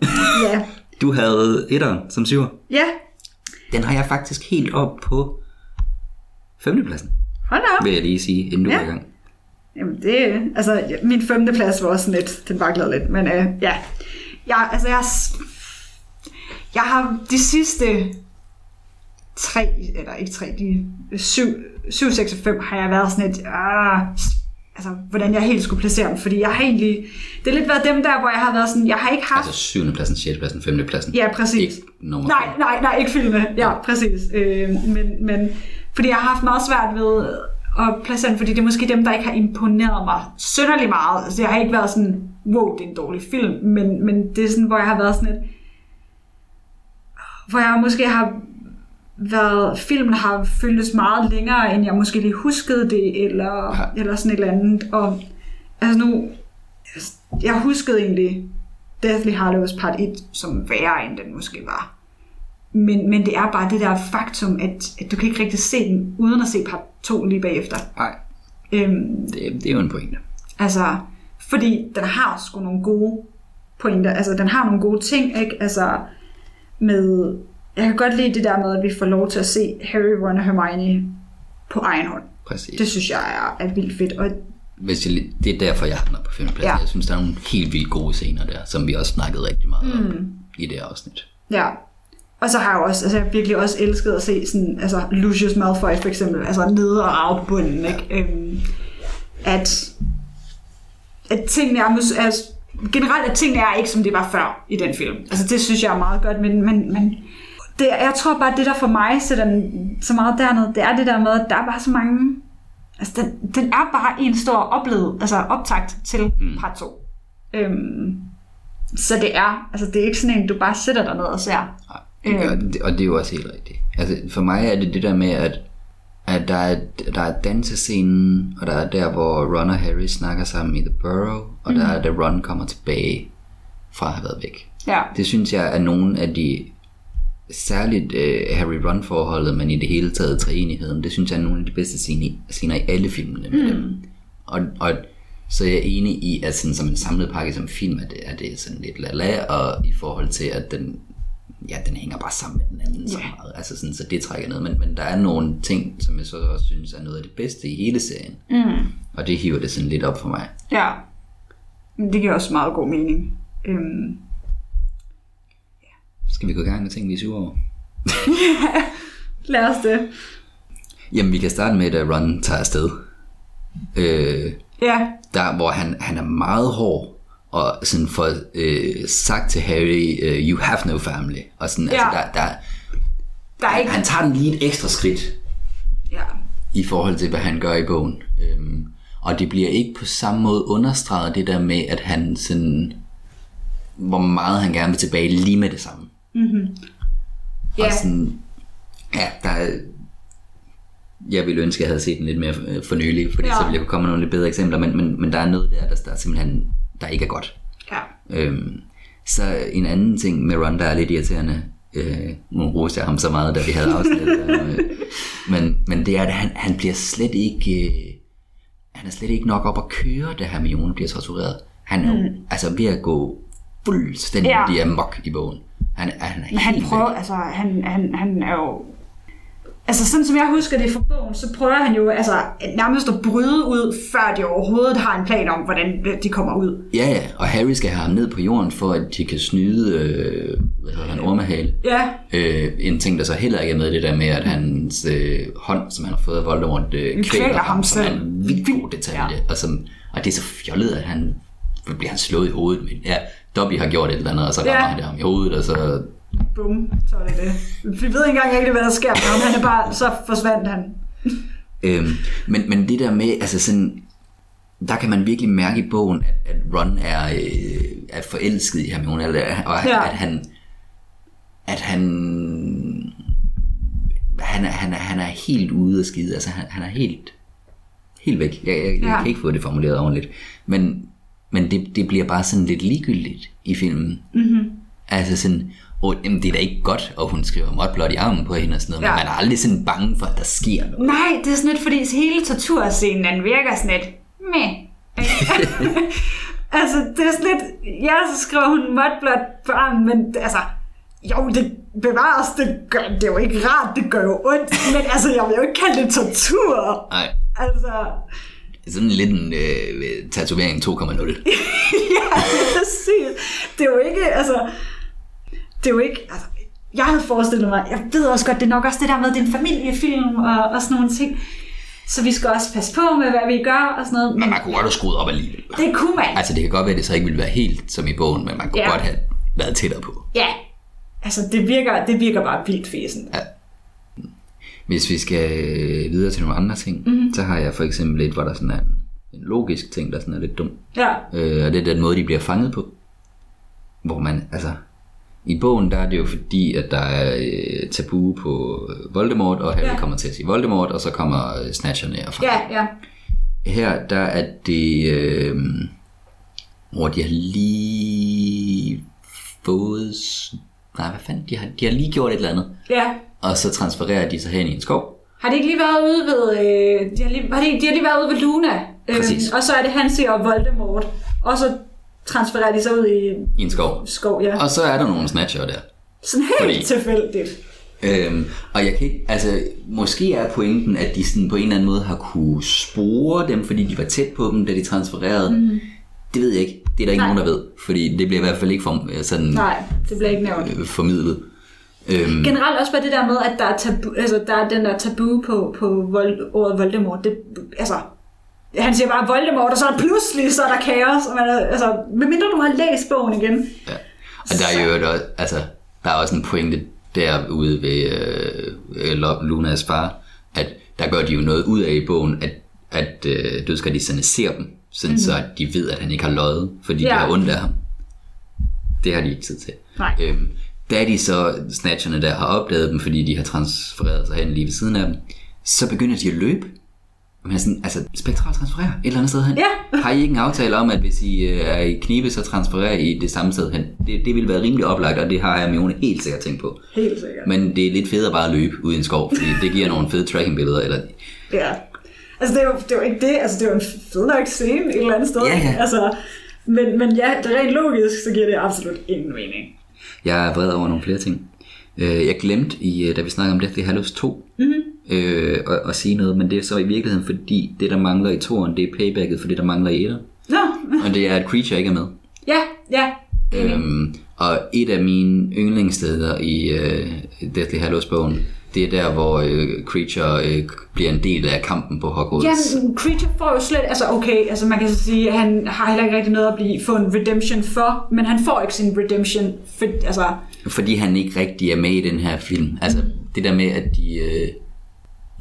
ja. Du havde etteren som syver. Ja, Den har jeg faktisk helt op på femtepladsen, hold da op. vil jeg lige sige, inden du Ja. er i gang. Jamen det, altså min femte plads var også lidt, den vaklede lidt, men øh, ja. Jeg, altså jeg, jeg har de sidste tre, eller ikke tre, de syv, syv, seks og fem har jeg været sådan lidt, ah, altså hvordan jeg helt skulle placere dem, fordi jeg har egentlig, det har lidt været dem der, hvor jeg har været sådan, jeg har ikke haft, Altså syvende pladsen, sjette pladsen, femte pladsen. ja præcis, Ikke nummer Nej, nej, nej, ikke filmene. Ja, præcis. Øh, men, men fordi jeg har haft meget svært ved at placere den, fordi det er måske dem, der ikke har imponeret mig synderligt meget. Altså, jeg har ikke været sådan, wow, det er en dårlig film, men, men det er sådan, hvor jeg har været sådan et, hvor jeg måske har været, filmen har føltes meget længere, end jeg måske lige huskede det, eller, Ja. eller sådan et eller andet. Og altså nu, jeg huskede egentlig Deathly Hallows part 1 som værre, end den måske var. Men, men det er bare det der faktum, at, at du kan ikke rigtig se den, uden at se part 2 lige bagefter. Nej, Øhm, det, det er jo en pointe. altså, fordi den har sgu nogle gode pointer. Altså, den har nogle gode ting, ikke? Altså, med... Jeg kan godt lide det der med, at vi får lov til at se Harry, Ron og Hermione på egen hånd. Præcis. Det synes jeg er, er vildt fedt. Og Hvis jeg, det er derfor, jeg havner på femtepladsen. Ja. Ja. Jeg synes, der er nogle helt vildt gode scener der, som vi også snakkede rigtig meget om i det afsnit. Ja. Og så har jeg også, altså jeg virkelig også elsket at se sådan, altså Lucius Malfoy for eksempel, altså nede og rave på bunden, ikke? Øhm, at, at tingene er, altså, generelt at tingene er ikke som det var før i den film. Altså det synes jeg er meget godt, men, men, men det, jeg tror bare, det der for mig sætter den så meget dernede, det er det der med, at der er bare så mange, altså den, den er bare en stor oplevet, altså optakt til Mm. part 2. Øhm, så det er, altså det er ikke sådan en, du bare sætter dig ned og ser. Nej, og, det, og det er jo også helt rigtigt. Altså, for mig er det det der med, at, at der, er, der er dansescenen, og der er der, hvor Ron og Harry snakker sammen i The Burrow, og mm. der er, da Ron kommer tilbage fra at have været væk. Ja. Det synes jeg er nogle af de særligt øh, Harry-Ron-forholdet, men i det hele taget træenigheden, det synes jeg er nogle af de bedste scener i, scener i alle filmene med mm. dem. Og, og så er jeg enig i, at sådan, som en samlet pakke som film, at det, er det sådan lidt lala, og i forhold til, at den ja, den hænger bare sammen med den anden så meget. Altså sådan, så det trækker ned. Men, men der er nogle ting, som jeg så også synes er noget af det bedste i hele serien. Mm. Og det hiver det sådan lidt op for mig. Ja. Men det giver også meget god mening. Øhm, Skal vi gå i gang med ting, vi er sure over? lad os det. Jamen, vi kan starte med, at Ron tager afsted. Øh, Ja, der, hvor han, han er meget hård, og sådan får øh, sagt til Harry, øh, you have no family. Og sådan, altså, Ja. der, der, der er ikke... han tager den lige et ekstra skridt, Ja. i forhold til, hvad han gør i bogen. Øhm, og det bliver ikke på samme måde understreget, det der med, at han sådan, hvor meget han gerne vil tilbage lige med det samme. Ja. Og sådan, ja, der er, jeg ville ønske, at jeg havde set den lidt mere øh, for nylig, fordi Ja. så ville jeg komme med nogle lidt bedre eksempler, men, men, men der er noget der, der, der er simpelthen, der ikke er godt. Ja. Øhm, så en anden ting med Ron, der er lidt irriterende, øh, nu roste jeg ham så meget, da vi havde afsnittet, øh, men, men det er, at han, han bliver slet ikke, øh, han er slet ikke nok op at køre, da Hermione bliver tortureret. Han er jo altså ved at gå fuldstændig ja. amok i bogen. Han, han er Men han prøver, altså, han, han, han er jo... Altså, sådan som jeg husker det fra bogen, så prøver han jo altså, nærmest at bryde ud, før de overhovedet har en plan om, hvordan de kommer ud. Ja, ja, og Harry skal have ham ned på jorden, for at de kan snyde, øh, hvad hedder han, ormehale. Ja, Øh, en ting, der så heller ikke er med, det der med, at hans øh, hånd, som han har fået af Voldemort, øh, kvæler, ham ham, som er selv. en vildt god detalje. Ja. Og, som, og det er så fjollet, at han bliver han slået i hovedet. Men, ja, Dobby har gjort et eller andet, og så rammer Ja. han det ham i hovedet, og så... bum, så er det det. Vi ved ikke engang rigtig, hvad der sker med ham. Han er bare, så forsvandt han. Øhm, men, men det der med, altså sådan, der kan man virkelig mærke i bogen, at, at Ron er, øh, er forelsket i Hermione, eller, og at, Ja. at han, at han, han er, han er, han er helt ude af skide, altså han, han er helt, helt væk. Jeg, jeg, jeg Ja. kan ikke få det formuleret ordentligt, men, men det, det bliver bare sådan lidt ligegyldigt i filmen. Mm-hmm. Altså sådan, og, jamen, det er da ikke godt, og hun skriver mudblot i armen på hende og sådan noget, Ja. men man er aldrig sådan bange for, at der sker noget. Nej, det er sådan lidt, fordi hele torturscenen, den virker sådan lidt, meh. altså, det er sådan lidt, ja, så skriver hun mudblot på armen, men altså, jo, det bevares, det, gør, det er jo ikke rart, det gør jo ondt, men altså, jeg vil jo ikke kalde det tortur. Nej, Altså, sådan lidt en øh, tatovering 2,0. ja, præcis. Det er jo ikke, altså, det er jo ikke, altså, jeg havde forestillet mig, jeg ved også godt, det er nok også det der med, det er en familiefilm og, og sådan nogle ting. Så vi skal også passe på med, hvad vi gør og sådan noget. Men Men man kunne godt have skruet op alligevel. det kunne man. Altså det kan godt være, at det så ikke ville være helt som i bogen, men man kunne Ja. godt have været tættere på. Ja. Altså, det virker, det virker bare vildt fesen. Ja. Hvis vi skal øh, videre til nogle andre ting, mm-hmm. så har jeg for eksempel et, hvor der sådan er en, en logisk ting, der sådan er lidt dum. Ja. Øh, og det er den måde, de bliver fanget på. Hvor man, altså... I bogen, der er det jo fordi, at der er øh, tabu på øh, Voldemort, og Harry Ja. ja. kommer til at sige Voldemort, og så kommer øh, Snatcherne og fanger Ja, ja. Her, der er det, øh, hvor de har lige fået, nej, hvad fanden, de har, de har lige gjort et eller andet, Ja. Og så transfererer de sig hen i en skov. Har de ikke lige været ude ved... Øh, de, har lige, har de, de har lige været ude ved Luna. Præcis. og så er det Hansi og Voldemort. Og så transfererer de sig ud i I en skov. skov, ja. Og så er der nogle snatcher der. Sådan helt Fordi- tilfældigt. Øhm, og jeg kan ikke, altså, måske er pointen, at de sådan på en eller anden måde har kunne spore dem, fordi de var tæt på dem, da de transfererede. Mm. Det ved jeg ikke. Det er der ikke Nej. nogen, der ved, fordi det bliver i hvert fald ikke for, sådan, Nej, det bliver ikke nævnt. øh, formidlet. Øhm, Generelt også bare det der med, at der er, tabu, altså, der er den der tabu på, på vold, ordet Voldemort. Det, altså, han siger bare Voldemort, og så er der pludselig så er der kaos. Og man altså, medmindre du har læst bogen igen. Ja. Og der er jo også, altså, der er også en pointe derude ved øh, Lunas far, at der gør de jo noget ud af i bogen, at, at øh, dødskardisterne ser dem, sådan mm-hmm. så at de ved, at han ikke har løjet, fordi Ja. det er ondt af ham. Det har de ikke tid til. Nej. Øhm, da de så, snatcherne der, har opdaget dem, fordi de har transfereret sig hen lige ved siden af dem, så begynder de at løbe. Men sådan, altså, spektral transferere et eller andet sted hen. Ja. Har I ikke en aftale om, at hvis I øh, er i knibe, så transfererer I det samme sted hen? Det, det ville være rimelig oplagt, og det har Hermione helt sikkert tænkt på. Helt sikkert. Men det er lidt federe bare at løbe ud i en skov, fordi det giver nogle fede tracking-billeder. Eller, Ja. Altså, det er, jo, det er jo ikke det. Altså, det er jo en fed nok scene et eller andet sted. Ja, ja. Altså, men, men ja, det er rent logisk, så giver det absolut ingen mening. Jeg er vred over nogle flere ting. Øh, jeg glemte, i, øh, da vi snakkede om Deathly Hallows 2, mm-hmm. øh, at, at sige noget, men det er så i virkeligheden, fordi det, der mangler i toren, det er paybacket for det, der mangler i 1'eren. Nå, Og det er, at Creature ikke er med. ja, ja. Øhm, og et af mine yndlingssteder i øh, Deathly Hallows-bogen, det er der, hvor øh, Creature øh, bliver en del af kampen på Hogwarts. Ja, men Creature får jo slet, altså okay, altså man kan så sige, at han har heller ikke rigtig noget at blive, få en redemption for, men han får ikke sin redemption, for, altså, Fordi han ikke rigtig er med i den her film. Altså, det der med, at de... Øh,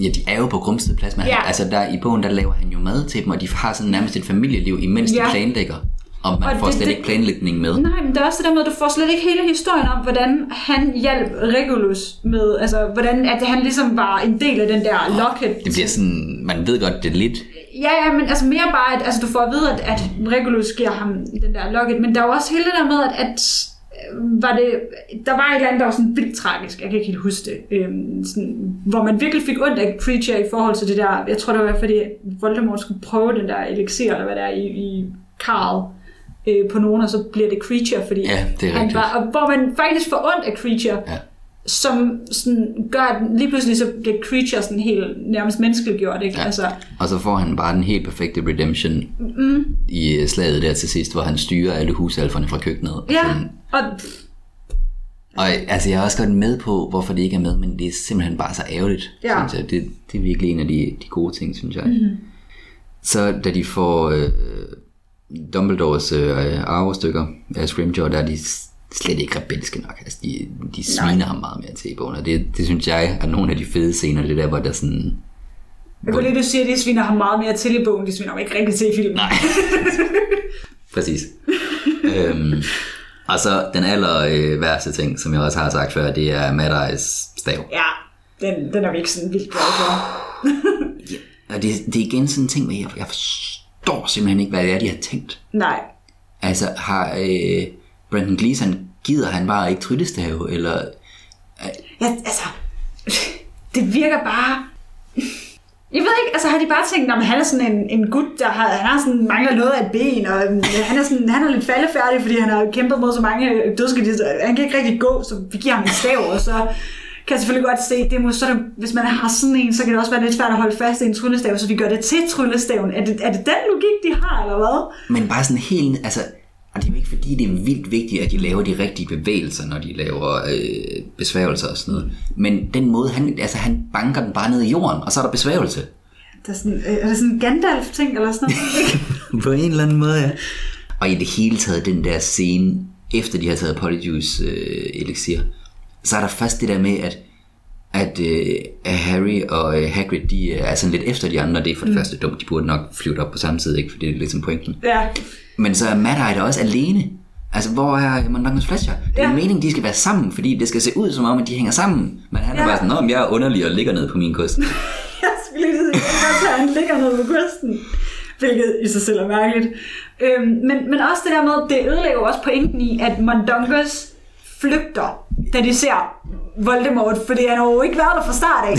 ja, de er jo på Grumsted Plads, men Ja. altså der, i bogen, der laver han jo mad til dem, og de har sådan nærmest et familieliv, imens de Ja. planlægger. Og man Og får det- slet det- ikke planlægning med. nej, men der er også det der med, at du får slet ikke hele historien om, hvordan han hjalp Regulus med, altså hvordan at han ligesom var en del af den der locket. Det bliver sådan, man ved godt, det er lidt... Ja, ja, men altså mere bare, at altså, du får at vide, at, at Regulus giver ham den der locket, men der er jo også hele det der med, at, at øh, var det, der var et eller andet, der var sådan vildt tragisk, jeg kan ikke helt huske det, øhm, sådan, hvor man virkelig fik ondt af Creature i forhold til det der, jeg tror det var fordi Voldemort skulle prøve den der elixir, eller hvad det er, i, i Karl øh, på nogen, og så bliver det Creature, fordi Ja, det er han rigtigt. var, og hvor man faktisk får ondt af Creature, Ja. som sådan gør, at lige pludselig så bliver Creature sådan helt nærmest menneskeliggjort, ikke? Ja. Altså, Og så får han bare den helt perfekte redemption mm. i øh, slaget der til sidst, hvor han styrer alle husalferne fra køkkenet. Ja, sådan. og Og altså, jeg er også godt med på, hvorfor det ikke er med, men det er simpelthen bare så ærgerligt, Ja. synes jeg. Det, det er virkelig en af de, de gode ting, synes jeg. Mm-hmm. Så da de får øh, Dumbledores øh, arvestykker af Scrimgeour, der er de slet ikke rebelske nok. Altså, de, de sviner ham meget mere til i bogen, og det, det synes jeg er nogle af de fede scener, det der, hvor der sådan... jeg kunne lige, du siger, at de sviner ham meget mere til i bogen, de sviner ham ikke rigtig til i filmen. Nej. Præcis. øhm, og så den aller øh, værste ting, som jeg også har sagt før, det er Mad Eyes stav. Ja, den, den er vi ikke sådan vildt glade for. Og det, det er igen sådan en ting, hvor jeg, jeg forstår simpelthen ikke, hvad det er, de har tænkt. Nej. Altså, har øh, Brandon Gleeson, gider han bare ikke tryllestave, eller... Ja, altså, det virker bare... Jeg ved ikke, altså har de bare tænkt, at han er sådan en, en gut, der har, han har sådan, mangler noget af et ben, og øhm, han er, sådan, han er lidt faldefærdig, fordi han har kæmpet mod så mange dødskedister. Han kan ikke rigtig gå, så vi giver ham en stav, og så kan jeg selvfølgelig godt se, det måske- så det, hvis man har sådan en, så kan det også være lidt svært at holde fast i en tryllestav, så vi gør det til tryllestaven. Er det, er det den logik, de har, eller hvad? Men bare sådan helt... Altså, og det er jo ikke fordi, det er vildt vigtigt, at de laver de rigtige bevægelser, når de laver øh, besværgelser og sådan noget. Men den måde, han, altså, han banker den bare ned i jorden, og så er der besværgelse. Der er, sådan, øh, er det sådan en Gandalf-ting, eller sådan noget? På en eller anden måde, ja. Og i det hele taget, den der scene, efter de har taget Polyjuice øh, elixir, så er der først det der med, at, at øh, at Harry og øh, Hagrid, de øh, er sådan lidt efter de andre. Det er for det mm. første dumt, de burde nok flyve op på samme tid, ikke? For det er lidt som pointen. ja. Men så er Mad Eye der også alene. Altså, hvor er Mondagens Fletcher? Det er Ja. meningen, de skal være sammen, fordi det skal se ud som om, at de hænger sammen. Men han er Ja. bare sådan, om jeg er underlig og ligger ned på min kost. Jeg skulle lige sige, at han ligger nede på kysten. Hvilket i sig selv er mærkeligt. Øhm, men, men også det der med, det ødelægger også pointen i, at Mondongus flygter, da de ser Voldemort, fordi han har jo ikke været der fra start af.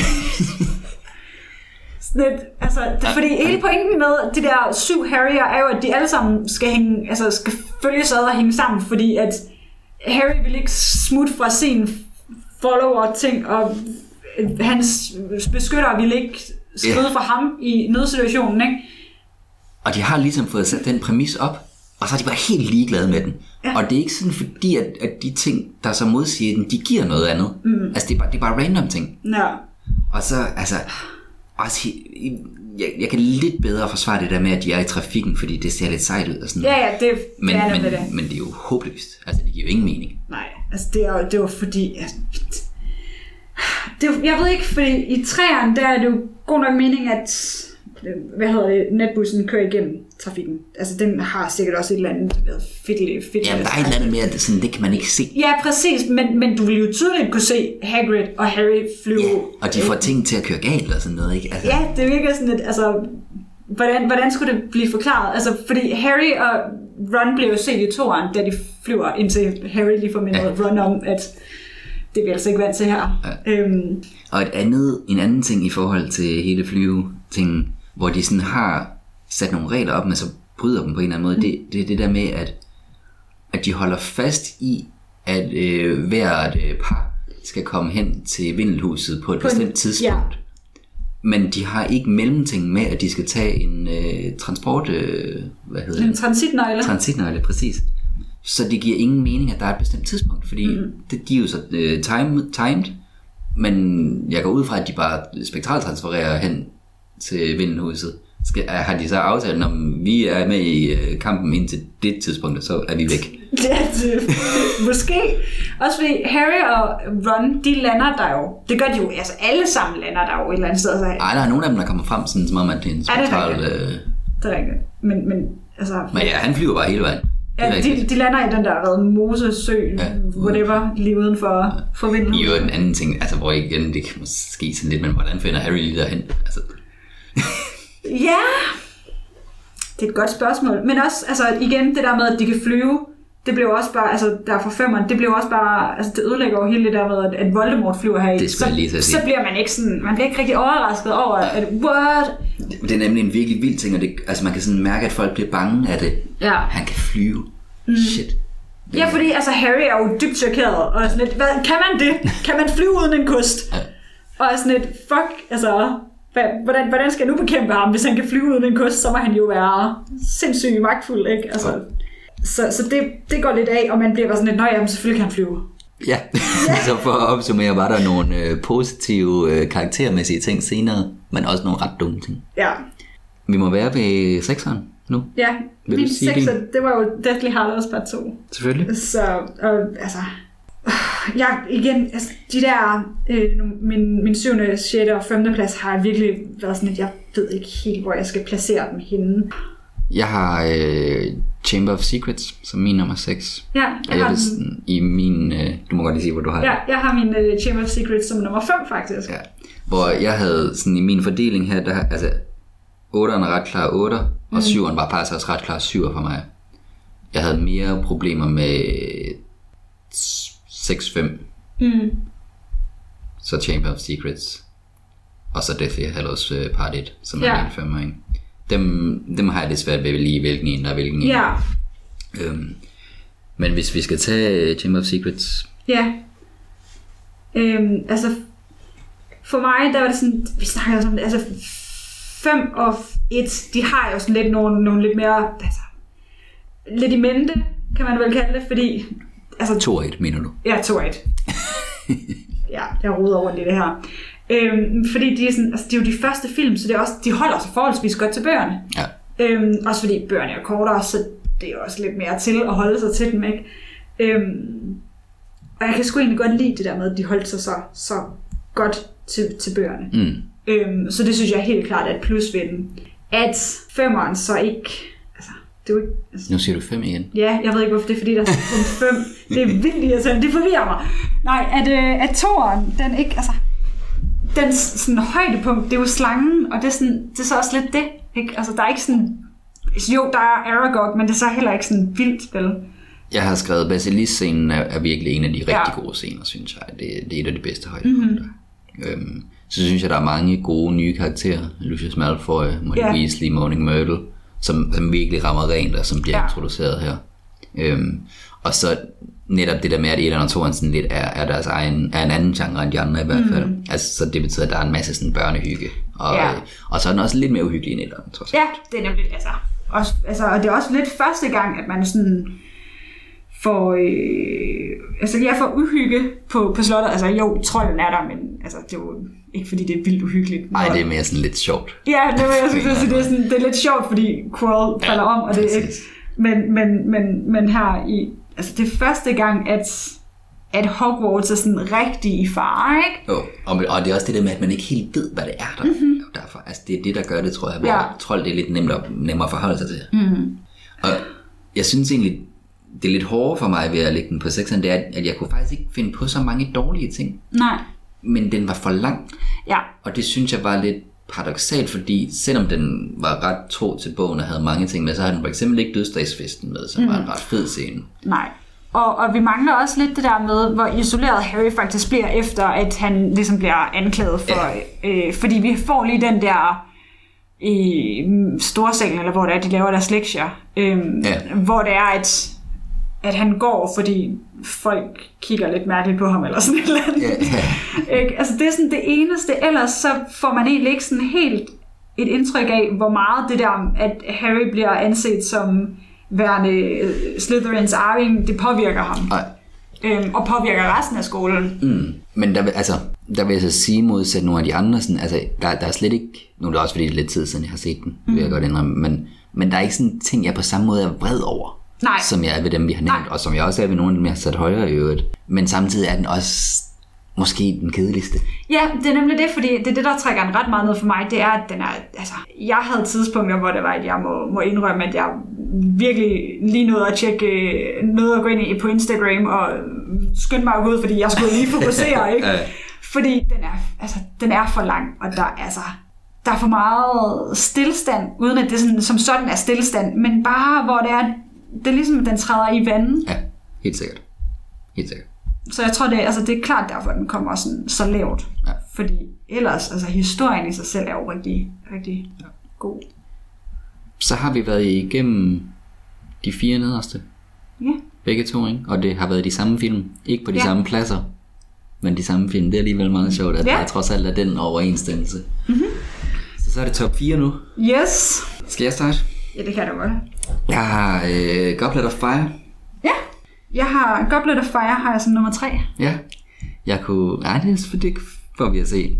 Sådan et, altså, det, fordi hele pointen med de der syv Harryer er jo, at de alle sammen skal, hænge, altså, skal følges ad og hænge sammen, fordi at Harry vil ikke smutte fra sin follower-ting, og hans beskyttere vil ikke skride Ja. fra ham i nødsituationen, ikke? Og de har ligesom fået sat den præmis op, og så er de bare helt ligeglade med den. Ja. Og det er ikke sådan fordi, at, at de ting, der så modsiger den, de giver noget andet. Mm. Altså, det er, bare, det er bare random ting. Ja. Og så, altså, også, jeg, jeg kan lidt bedre forsvare det der med, at de er i trafikken, fordi det ser lidt sejt ud og sådan Ja, ja, det, Men, det er men, det. men det er jo håbløst. Altså, det giver jo ingen mening. Nej, altså det, er, jo- det var fordi... Altså, det, er jeg ved ikke, fordi i træerne, der er det jo god nok mening, at hvad hedder det, netbussen kører igennem trafikken. Altså den har sikkert også et eller andet fedt, fedt Jamen, der er et eller andet at det, sådan, det kan man ikke se. Ja, præcis, men, men du vil jo tydeligt kunne se Hagrid og Harry flyve. Ja, og de får ting til at køre galt og sådan noget, ikke? Altså, Ja, det virker sådan lidt, altså, hvordan, hvordan skulle det blive forklaret? Altså, fordi Harry og Ron blev jo set i toeren, da de flyver, indtil Harry lige får mindet ja. Ron om, at det er vi altså ikke vant til her. Ja. Øhm, Og et andet, en anden ting i forhold til hele flyve-tingen, hvor de sådan har sat nogle regler op, men så bryder dem på en eller anden måde, det, det er det der med, at, at de holder fast i, at øh, hvert øh, par skal komme hen til vindelhuset på et På en- bestemt tidspunkt. Men de har ikke mellemting med, at de skal tage en øh, transport... Øh, hvad hedder En det? transitnøgle. Transitnøgle, præcis. Så det giver ingen mening, at der er et bestemt tidspunkt, fordi mm. det, de er jo så øh, time, timed, men jeg går ud fra, at de bare spektraltransfererer hen til vindelhuset. Skal, har de så aftalt, når vi er med i øh, kampen indtil det tidspunkt, så er vi væk? Ja, det, måske. Også fordi Harry og Ron, de lander der jo. Det gør de jo, altså alle sammen lander der jo et eller andet sted. Så, Ej, der er nogle af dem, der kommer frem, sådan, som om, at det er en Er det spektral... rigtigt? Øh, det er rigtigt. Men, men altså... men ja, han flyver bare hele vejen. Det Ja, de, de lander i den der hvad, Mosesø, ja. whatever, lige uden for, for vinden. I øvrigt en anden ting, altså hvor igen, det kan måske sådan lidt, men hvordan finder Harry lige derhen? Altså, Ja, det er et godt spørgsmål. Men også, altså igen, det der med, at de kan flyve, det blev også bare, altså der fra femmeren, det blev også bare, altså det ødelægger jo hele det der med, at, at Voldemort flyver her Det skulle jeg lige sige. så bliver man ikke sådan, man bliver ikke rigtig overrasket over, at what? det er nemlig en virkelig vild ting, og det, altså man kan sådan mærke, at folk bliver bange af det. Ja. Han kan flyve. Mm. Shit. Ja, fordi altså Harry er jo dybt chokeret, og sådan lidt, hvad, kan man det? Kan man flyve uden en kost? Ja. Og sådan lidt, fuck, altså, hvordan, hvordan skal jeg nu bekæmpe ham, hvis han kan flyve uden en kost, så må han jo være sindssygt magtfuld, ikke? Altså, så, så det, det går lidt af, og man bliver bare sådan lidt, nej, jamen selvfølgelig kan han flyve. Ja, så for at opsummere, var der nogle øh, positive øh, karaktermæssige ting senere, men også nogle ret dumme ting. Ja, Vi må være ved sekseren nu, ja. Vil Min sekser, det var jo Deathly Hallows part 2. selvfølgelig. Så, og, altså, jeg, igen, altså, de der, øh, min, min 7., 6. og 5. plads har jeg virkelig været sådan, at jeg ved ikke helt, hvor jeg skal placere dem henne. Jeg har øh, Chamber of Secrets som min nummer 6. Ja, Og jeg jeg har, vil den, i min, øh, du må godt lige sige, hvor du har ja, jeg har min uh, Chamber of Secrets som nummer 5, faktisk. Ja. Hvor jeg havde sådan i min fordeling her, der, altså 8'eren er ret klar 8, og 7'eren var faktisk også ret klar 7 for mig. Jeg havde mere problemer med 6-5, Mm. så Chamber of Secrets, og så Deathly Hallows uh, Part 1, som er Ja. min 5, ikke? Dem, dem har jeg lidt svært ved at lige hvilken en, der er hvilken en. Ja, Øhm, men hvis vi skal tage øh, Chamber of Secrets, ja. Øhm, altså, for mig, der var det sådan, vi snakker også om det, altså 5 og 1, de har jo sådan lidt nogle, nogle lidt mere, altså, lidt i mente, kan man vel kalde det, fordi, altså 2-1 mener du? Ja, 2-1. ja, jeg roder rundt i det her. Øhm, fordi de er, sådan, altså, de er jo de første film, så det er også, de holder sig forholdsvis godt til bøgerne. Ja. Øhm, også fordi bøgerne er kortere, så det er også lidt mere til at holde sig til dem, ikke? Øhm, og jeg kan sgu egentlig godt lide det der med, at de holdt sig så, så godt til, til bøgerne. Mm. Øhm, så det synes jeg helt klart er et plus ved den. At femeren så ikke... Altså, det er jo ikke... Altså, Nu siger du 5 igen. Ja, jeg ved ikke, hvorfor det er, fordi der er kun fem. Det er vildt irriterende. Det forvirrer mig. Nej, at, øh, at toeren, den ikke, altså, den sådan højdepunkt, det er jo slangen, og det er, sådan, det er så også lidt det. Ikke? Altså, der er ikke sådan, jo, der er Aragog, men det er så heller ikke sådan vildt spil. Jeg har skrevet, Basilisk-scenen er, er virkelig en af de rigtig Ja. gode scener, synes jeg. Det, det er et af de bedste højdepunkter. Mm-hmm. Øhm, så synes jeg, der er mange gode nye karakterer. Lucius Malfoy, Molly yeah. Weasley, Moaning Myrtle, som, som virkelig rammer rent, og som bliver Ja. introduceret her. Øhm, og så netop det der med, at 1 og 2 sådan lidt er, er deres egen, er en anden genre end de andre i hvert fald. Mm. Altså, så det betyder, at der er en masse sådan børnehygge. Og, Ja. øh, og så er den også lidt mere uhyggelig end 1, trods alt. Ja, det er nemlig, altså, også, altså, og det er også lidt første gang, at man sådan får, øh, altså jeg får uhygge på, på slottet. Altså jo, trolden er der, men altså, det er jo ikke fordi, det er vildt uhyggeligt. Nej, det er mere sådan lidt sjovt. Ja, det vil jeg sige, det er, sådan, det er lidt sjovt, fordi Quirrell falder om, og det er ikke... Men, men, men, men her i... Altså, det er første gang, at, at Hogwarts er sådan rigtig i fare, ikke? Jo, og, og det er også det der med, at man ikke helt ved, hvad det er der. Mm-hmm. Derfor, altså det er det, der gør det, tror jeg. Hvor Ja. ja. trold, det er lidt nemmere, nemmere at forholde sig til. Mm-hmm. Og jeg synes egentlig, det er lidt hårdere for mig ved at lægge den på 6'eren, det er, at jeg kunne faktisk ikke finde på så mange dårlige ting. Nej. Men den var for lang, Ja, og det synes jeg var lidt paradoxalt, fordi selvom den var ret tro til bogen og havde mange ting med, så har den for eksempel ikke dødsdagsfesten med, som mm. var en ret fed scene. nej. Og, og vi mangler også lidt det der med, hvor isoleret Harry faktisk bliver efter, at han ligesom bliver anklaget for... Ja. Øh, fordi vi får lige den der i storsalen, eller hvor det er, de laver deres lektier, øhm, Ja. hvor det er, at at han går, fordi folk kigger lidt mærkeligt på ham, eller sådan et eller andet. Ja, ja. Ikke? Altså det er sådan det eneste, ellers så får man egentlig ikke sådan helt et indtryk af, hvor meget det der, at Harry bliver anset som værende øh, Slytherins arving, det påvirker ham. Nej. Øhm, og påvirker resten af skolen. Mm. Men der, altså, der vil jeg så sige modsat nogle af de andre, sådan, altså, der, der er slet ikke, nu er det også fordi det er lidt tid siden, jeg har set den, mm. vil jeg godt indrømme, men, men der er ikke sådan ting, jeg på samme måde er vred over, Nej. som jeg er ved dem, vi har nævnt, Nej. og som jeg også er ved nogle af dem, jeg har sat højere i øvrigt. Men samtidig er den også måske den kedeligste. Ja, det er nemlig det, fordi det er det, der trækker en ret meget ned for mig, det er, at den er, altså, jeg havde tidspunkter, hvor det var, at jeg må, må indrømme, at jeg virkelig lige nåede at tjekke, nåede at gå ind i på Instagram og skynde mig ud, fordi jeg skulle lige fokusere, ikke? Fordi den er, altså, den er for lang, og der, altså, der er for meget stillstand, uden at det sådan, som sådan er stillstand, men bare hvor det er, det er ligesom, at den træder i vandet. Ja, helt sikkert. Helt sikkert. Så jeg tror, det, altså, det er klart derfor, den kommer sådan, så lavt. Ja. Fordi ellers, altså historien i sig selv er jo rigtig, rigtig ja. god. Så har vi været igennem de fire nederste, Ja. begge to, ikke? Og det har været de samme film. Ikke på de Ja. samme pladser, men de samme film. Det er alligevel meget sjovt, at Ja. der trods alt er den overensstemmelse. Mm-hmm. Så så er det top 4 nu. Yes. Skal jeg starte? Ja, det kan du godt. Jeg har øh, Goblet of Fire. Ja. Jeg har Goblet of Fire har jeg som nummer tre. Ja. Jeg kunne... Nej, det er for det får vi at se.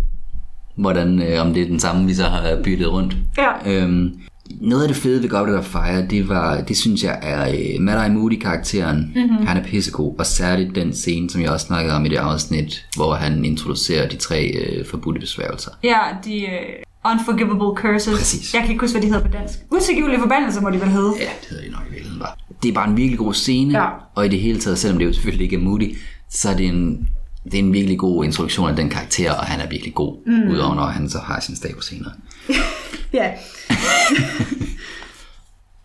Hvordan, øh, om det er den samme, vi så har byttet rundt. Ja. Øhm, noget af det fede ved Goblet of Fire, det, var, det synes jeg er øh, Mad Eye Moody-karakteren. Mm-hmm. Han er pissegod, og særligt den scene, som jeg også snakkede om i det afsnit, hvor han introducerer de tre øh, forbudte besværgelser. Ja, de uh, Unforgivable Curses. Præcis. Jeg kan ikke huske, hvad de hedder på dansk. Utilgivelige forbandelser må de vel hedde. Ja, det hedder de nok i virkeligheden bare. Det er bare en virkelig god scene, Ja. og i det hele taget, selvom det jo selvfølgelig ikke er Moody, så er det en, det er en virkelig god introduktion af den karakter, og han er virkelig god, mm. udover når han så har sin stav senere. Ja.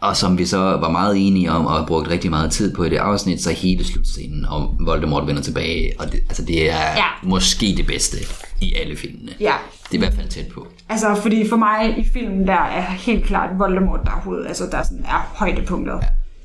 Og som vi så var meget enige om, og har brugt rigtig meget tid på i det afsnit, så hele slutscenen om Voldemort vender tilbage, og det, altså det er Ja. måske det bedste i alle filmene. Ja. Det er i hvert fald tæt på. Altså, fordi for mig i filmen, der er helt klart Voldemort, der er hoved, altså der sådan er højdepunktet.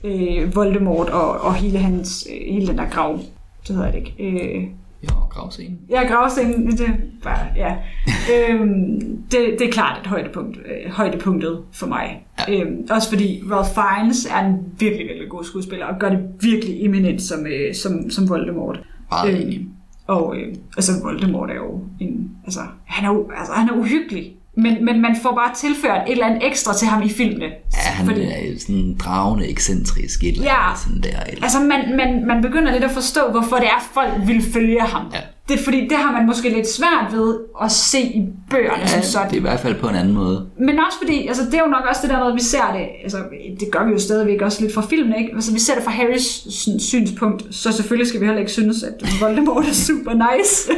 Ja. Øh, Voldemort og, og hele hans, øh, hele den der grav, det hedder det ikke. Øh, Jo, gravscenen. Ja, gravscenen, det er bare, ja. øhm, det, det er klart et højdepunkt, øh, højdepunktet for mig. Ja. Øhm, også fordi Ralph Fiennes er en virkelig, virkelig god skuespiller, og gør det virkelig eminent som, øh, som, som Voldemort. Meget enig. Og øh, altså Voldemort er jo en, altså, han er, altså, han er uhyggelig. Men, men man får bare tilført et eller andet ekstra til ham i filmene. Ja, han Fordi- er sådan en dragende, ekscentrisk et eller Ja. andet sådan der. Eller. Altså, man, man, man begynder lidt at forstå, hvorfor det er, folk vil følge ham. Ja. Det er fordi, det har man måske lidt svært ved at se i bøgerne ja, som Ja, sådan. det er i hvert fald på en anden måde. Men også fordi, altså det er jo nok også det der med, at vi ser det, altså det gør vi jo stadigvæk også lidt fra filmen, ikke? Altså vi ser det fra Harrys sådan, synspunkt, så selvfølgelig skal vi heller ikke synes, at Voldemort er super nice.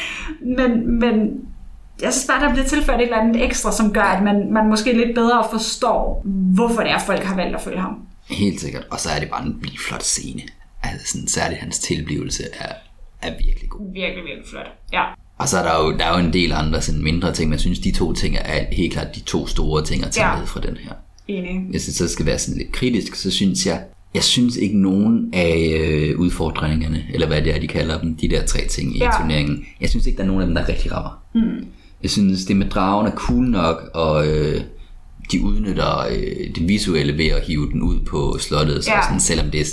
men, men jeg synes bare, der bliver tilført et eller andet ekstra, som gør, at man, man måske lidt bedre forstår, hvorfor det er, folk har valgt at følge ham. Helt sikkert. Og så er det bare en vildt flot scene. Altså sådan, særligt hans tilblivelse er, er virkelig god. Virkelig, virkelig flot. Ja. Og så er der jo, der er jo en del andre sådan mindre ting, men jeg synes, de to ting er helt klart de to store ting at tage Ja. med fra den her. Enig. Hvis jeg så skal være sådan lidt kritisk, så synes jeg, jeg synes ikke nogen af øh, udfordringerne, eller hvad det er, de kalder dem, de der tre ting i Ja. turneringen, jeg synes ikke, der er nogen af dem, der rigtig rammer. Mm. Jeg synes, det med dragen er cool nok, og øh, de udnytter øh, det visuelle ved at hive den ud på slottet, så Ja. sådan, selvom det er,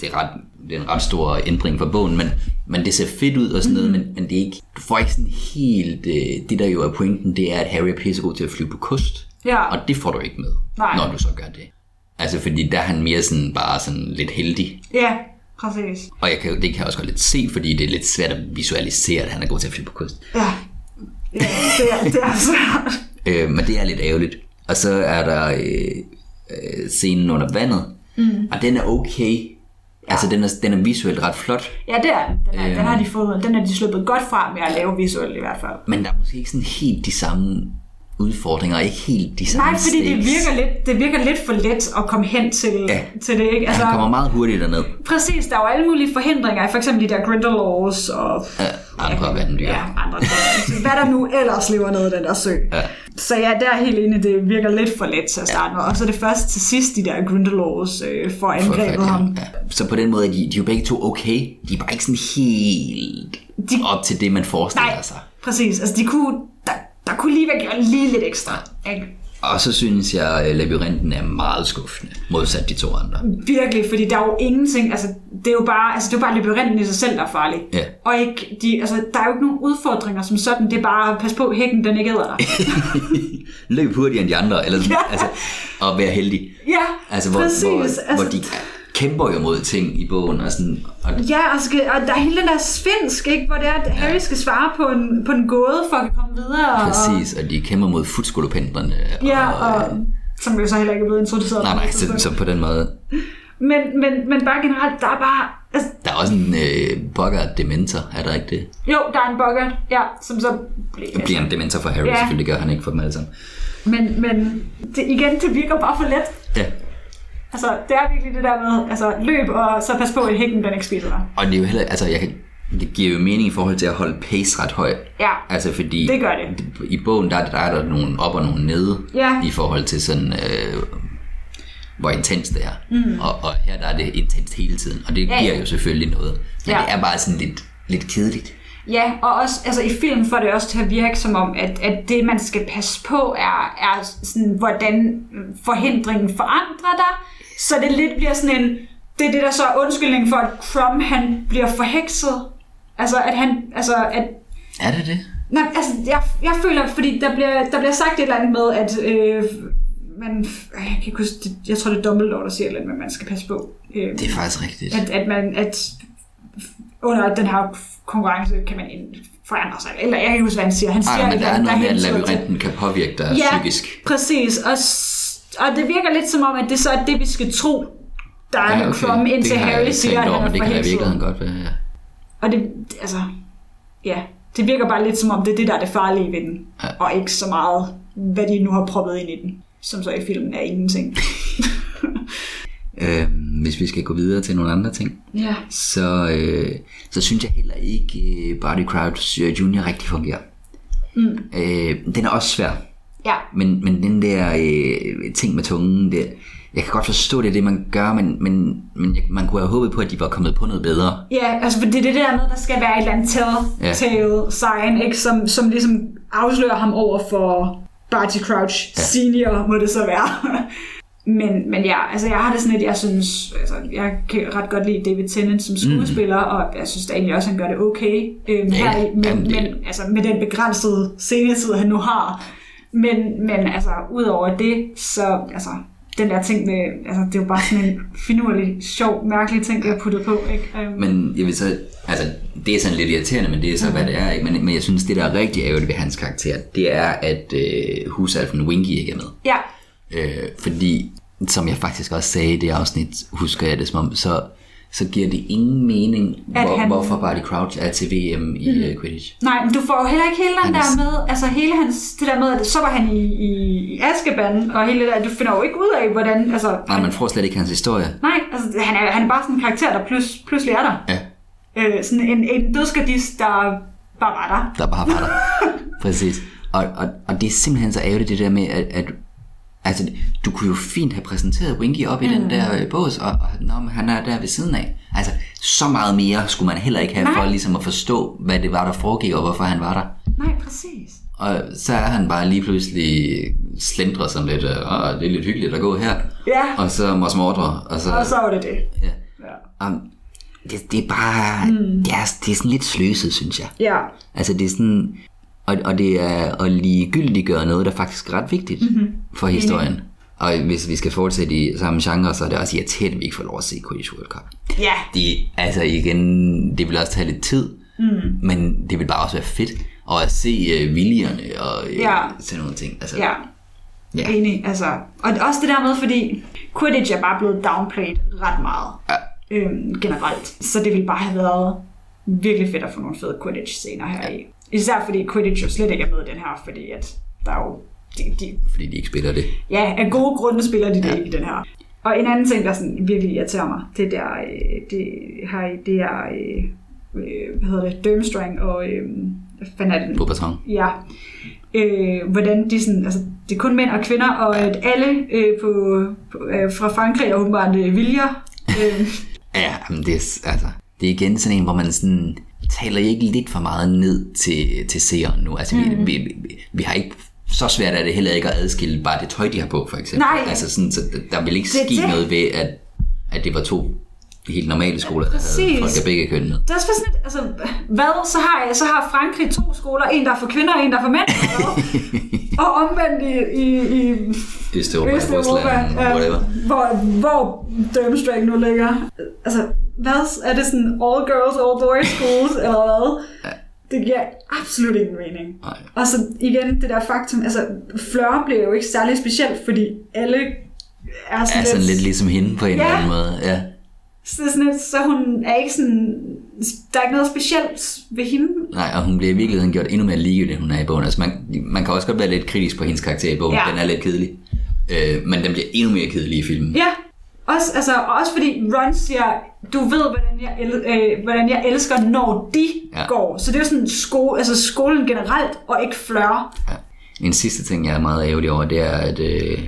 det, er ret, det er en ret stor ændring for bogen, men, men det ser fedt ud og sådan noget, men, men det er ikke, du får ikke sådan helt, øh, det der jo er pointen, det er, at Harry er pissegod til at flyve på kost, Ja. og det får du ikke med, Nej. når du så gør det. Altså fordi der er han mere sådan bare sådan lidt heldig. Ja, præcis. Og jeg kan, det kan jeg også godt lidt se, fordi det er lidt svært at visualisere, at han er god til at flyve på kost. Ja. Ja, det er, det er svært. Øh, men det er lidt ærgerligt. Og så er der øh, øh, scenen under vandet, mm. og den er okay. Altså den er, den er visuelt ret flot, Ja, det er den. Er, Øhm. den har de fået, den er de sluppet godt fra med at lave visuelt i hvert fald. men der er måske ikke sådan helt de samme udfordringer er ikke helt de samme Nej, fordi det virker, lidt, det virker lidt for let at komme hen til, Ja. til det, ikke? Altså, Han kommer meget hurtigt derned. Præcis, der er jo alle mulige forhindringer, for eksempel de der Grindelwalds og Ja, andre vanddyr. ja, andre. Hvad der nu ellers lever nede i den der sø. Ja. Så ja, der er helt enig, det virker lidt for let til at starte med. Og så er det først til sidst, de der Grindelwalds øh, får angrebet ham. Ja. Så på den måde de, de er jo begge to okay. De er bare ikke sådan helt De- op til det, man forestiller Nej, sig. præcis. Altså, de kunne, der, kunne lige være gjort lige lidt ekstra. Ikke? Og så synes jeg, at labyrinten er meget skuffende, modsat de to andre. Virkelig, fordi der er jo ingenting, altså det er jo bare, altså, det er jo bare labyrinten i sig selv, der er farlig. Ja. Og ikke, de, altså, der er jo ikke nogen udfordringer som sådan, det er bare, pas på, hækken den ikke æder dig. Løb hurtigere end de andre, eller Ja. altså, og være heldig. ja, Altså, hvor, præcis. hvor, altså, hvor de kæmper jo mod ting i bogen, og sådan, og Ja, og, skal, og der er hele den der svensk, ikke, hvor det er, at Harry skal svare på en, på en gåde for at komme videre. Og, præcis, og de kæmper mod futskolopendlerne. ja, og, og, som jo så heller ikke er blevet introduceret. nej, nej, så, så på den måde. Men, men, men bare generelt, der er bare... Altså, Der er også en øh, Bogart dementor, er der ikke det? jo, der er en Bogart, ja, som så bliver... Bliver en dementor for Harry, Ja. selvfølgelig gør han ikke for dem alle sammen. Men, men det, igen, det virker bare for let. Ja. Altså, det er virkelig det der med, altså, løb, og så pas på, at hækken den ikke spiser dig. Og det er jo heller, altså jeg kan, det giver jo mening i forhold til at holde pace ret højt. Ja, Altså fordi Det gør det. i bogen der, der er der nogle op og nogle nede Ja. i forhold til sådan øh, hvor intens det er. Mm. Og, og her der er det intenst hele tiden, og det Ja, giver jo selvfølgelig noget. Men Ja. det er bare sådan lidt, lidt kedeligt. Ja, og også altså, i film får det også til at virke som om, at, at det, man skal passe på, er, er sådan, hvordan forhindringen forandrer dig. Så det lidt bliver sådan en... Det er det, der så er undskyldning for, at Crumb han bliver forhekset. Altså, at han... Altså, at, Er det det? nej, altså, jeg, jeg føler, fordi der bliver, der bliver sagt et eller andet med, at... Øh, man, jeg, kan ikke huske, det, jeg tror, det er Dumbledore, der siger et eller andet, med, at man skal passe på. Øh, Det er faktisk rigtigt. at, at man at under den her konkurrence kan man forandre sig. Eller jeg kan ikke huske, hvad han siger. Han siger Ej, men et der er noget med, at der hentyder til- labyrinten kan påvirke dig Ja, psykisk. præcis. Og, og det virker lidt som om, at det så er det, vi skal tro, der er ja, okay. Crum, indtil Harry siger, at han det kan i virkeligheden godt være, ja. Og det, altså, ja, det virker bare lidt som om, det er det, der er det farlige ved den. Ja. Og ikke så meget, hvad de nu har proppet ind i den. Som så i filmen er ingenting. Øh, hvis vi skal gå videre til nogle andre ting, ja. så, øh, så synes jeg heller ikke, øh, Barty Crouch Jr. rigtig fungerer. Mm. Øh, den er også svær, Ja, men, men den der øh, ting med tungen, det, jeg kan godt forstå, det er det, man gør, men, men, men man kunne have håbet på, at de var kommet på noget bedre. Ja, altså for det er det der med, der skal være et eller andet Ja. telltale sign, ikke? Som, som ligesom afslører ham over for Barty Crouch ja. senior, må det så være. men, men ja, altså jeg har det sådan lidt, jeg synes, altså jeg kan ret godt lide David Tennant som skuespiller, mm. og jeg synes da egentlig også, han gør det okay. Øhm, Ja, her, men, jamen, det- men altså med den begrænsede scenetid, han nu har. Men, men altså, udover det, så altså, den der ting med, altså det er jo bare sådan en finurlig, sjov, mærkelig ting, jeg har puttet på, ikke? Øhm, Men jeg vil så, altså, det er sådan lidt irriterende, men det er så, hvad det er. Ikke? Men, men jeg synes, det der er rigtig ærgerligt ved hans karakter, det er, at øh, husalfen Winky ikke er med. ja, Øh, fordi, som jeg faktisk også sagde i det afsnit, husker jeg det som om, så, så giver det ingen mening, At hvor, han- hvorfor Barty Crouch er til VM i mm. Quidditch. Nej, men du får jo heller ikke hele den Han er der med, altså hele hans, det der med, at så var han i, i, Azkaban, og hele det der, du finder jo ikke ud af, hvordan, altså, Nej, man får slet ikke hans historie. nej, altså han er, han er bare sådan en karakter, der plus, pludselig er der. Ja, Øh, sådan en, en dødskadist, der bare var der. der bare var der. Præcis. Og, og, og det er simpelthen så ærgerligt det der med, at, at altså, du kunne jo fint have præsenteret Winky op i den der øh, bås, og, og nå, men han er der ved siden af. Altså, så meget mere skulle man heller ikke have Nej. for ligesom at forstå, hvad det var, der foregik, og hvorfor han var der. Nej, præcis. Og så er han bare lige pludselig slendret sådan lidt, øh, og det er lidt hyggeligt at gå her. Ja, Og så Mos Mordre, og så... og så var det det. Ja. Ja. Um, det, det er bare... Mm. Det, er, det er sådan lidt sløset, synes jeg. Ja, Altså det er sådan... Og, og det er at ligegyldiggøre noget, der faktisk er ret vigtigt mm-hmm. for historien. Og hvis vi skal fortsætte i samme genre, så er det også irriterende, at vi ikke får lov at se Quidditch World Cup. ja, Det, altså igen, det vil også tage lidt tid, mm. men det vil bare også være fedt. Og at se uh, viljerne og uh, Ja. sådan nogle ting. Altså, ja. Ja. Enig, altså. Og også det der med, fordi Quidditch er bare blevet downplayed ret meget. Ja. øhm, generelt. Så det ville bare have været virkelig fedt at få nogle fede Quidditch-scener her i. Især fordi Quidditch jo slet ikke er med i den her, fordi at der er jo de, de, Fordi de ikke spiller det. ja, af gode grunde spiller de det ikke i den her. Og en anden ting, der sådan virkelig irriterer mig, det der, øh, det, her, det er, øh, øh, hvad hedder det, Durmstrang og, øh, hvad fanden er det? Ja. Øh, hvordan de sådan, altså, det er kun mænd og kvinder, og at alle øh, på, på, øh, fra Frankrig er åbenbart øh, viljer. Øh, Ja, men det er, altså, det er igen sådan en, hvor man sådan, taler I ikke lidt for meget ned til, til seeren nu? Altså, mm. vi, vi, vi, vi har ikke så svært er det heller ikke at adskille bare det tøj, de har på, for eksempel. Nej. Altså sådan, så der- vil ikke Det ske det. noget ved, at, at det var to helt normale skoler, der havde folk af begge køn med. det er sådan lidt, altså, hvad, så har, jeg, så har Frankrig to skoler, en der er for kvinder og en der er for mænd. Og omvendt i, i, i Østeuropa, Østeuropa, ja, whatever. hvor, hvor Durmstrang nu ligger. Altså, hvad? Er det sådan all girls, all boys schools, eller hvad? Det giver absolut ingen mening. Nej. Og så igen, det der faktum, altså, Fleur bliver jo ikke særlig specielt, fordi alle er sådan, Ja, sådan lidt ligesom hende på en Ja. eller anden måde. Ja. Så, sådan lidt, så hun er ikke sådan, der er ikke noget specielt ved hende. Nej, og hun bliver i virkeligheden gjort endnu mere ligegyldig, end hun er i bogen. Altså man, man kan også godt være lidt kritisk på hendes karakter i bogen. Ja. Den er lidt kedelig. Øh, men den bliver endnu mere kedelig i filmen. Ja, også, altså, også fordi Ron siger, du ved, hvordan jeg, el, øh, hvordan jeg elsker, når de Ja. går. Så det er jo sådan sko, altså skolen generelt, og ikke Fleur. Ja. En sidste ting, jeg er meget ærgerlig over, det er, at øh,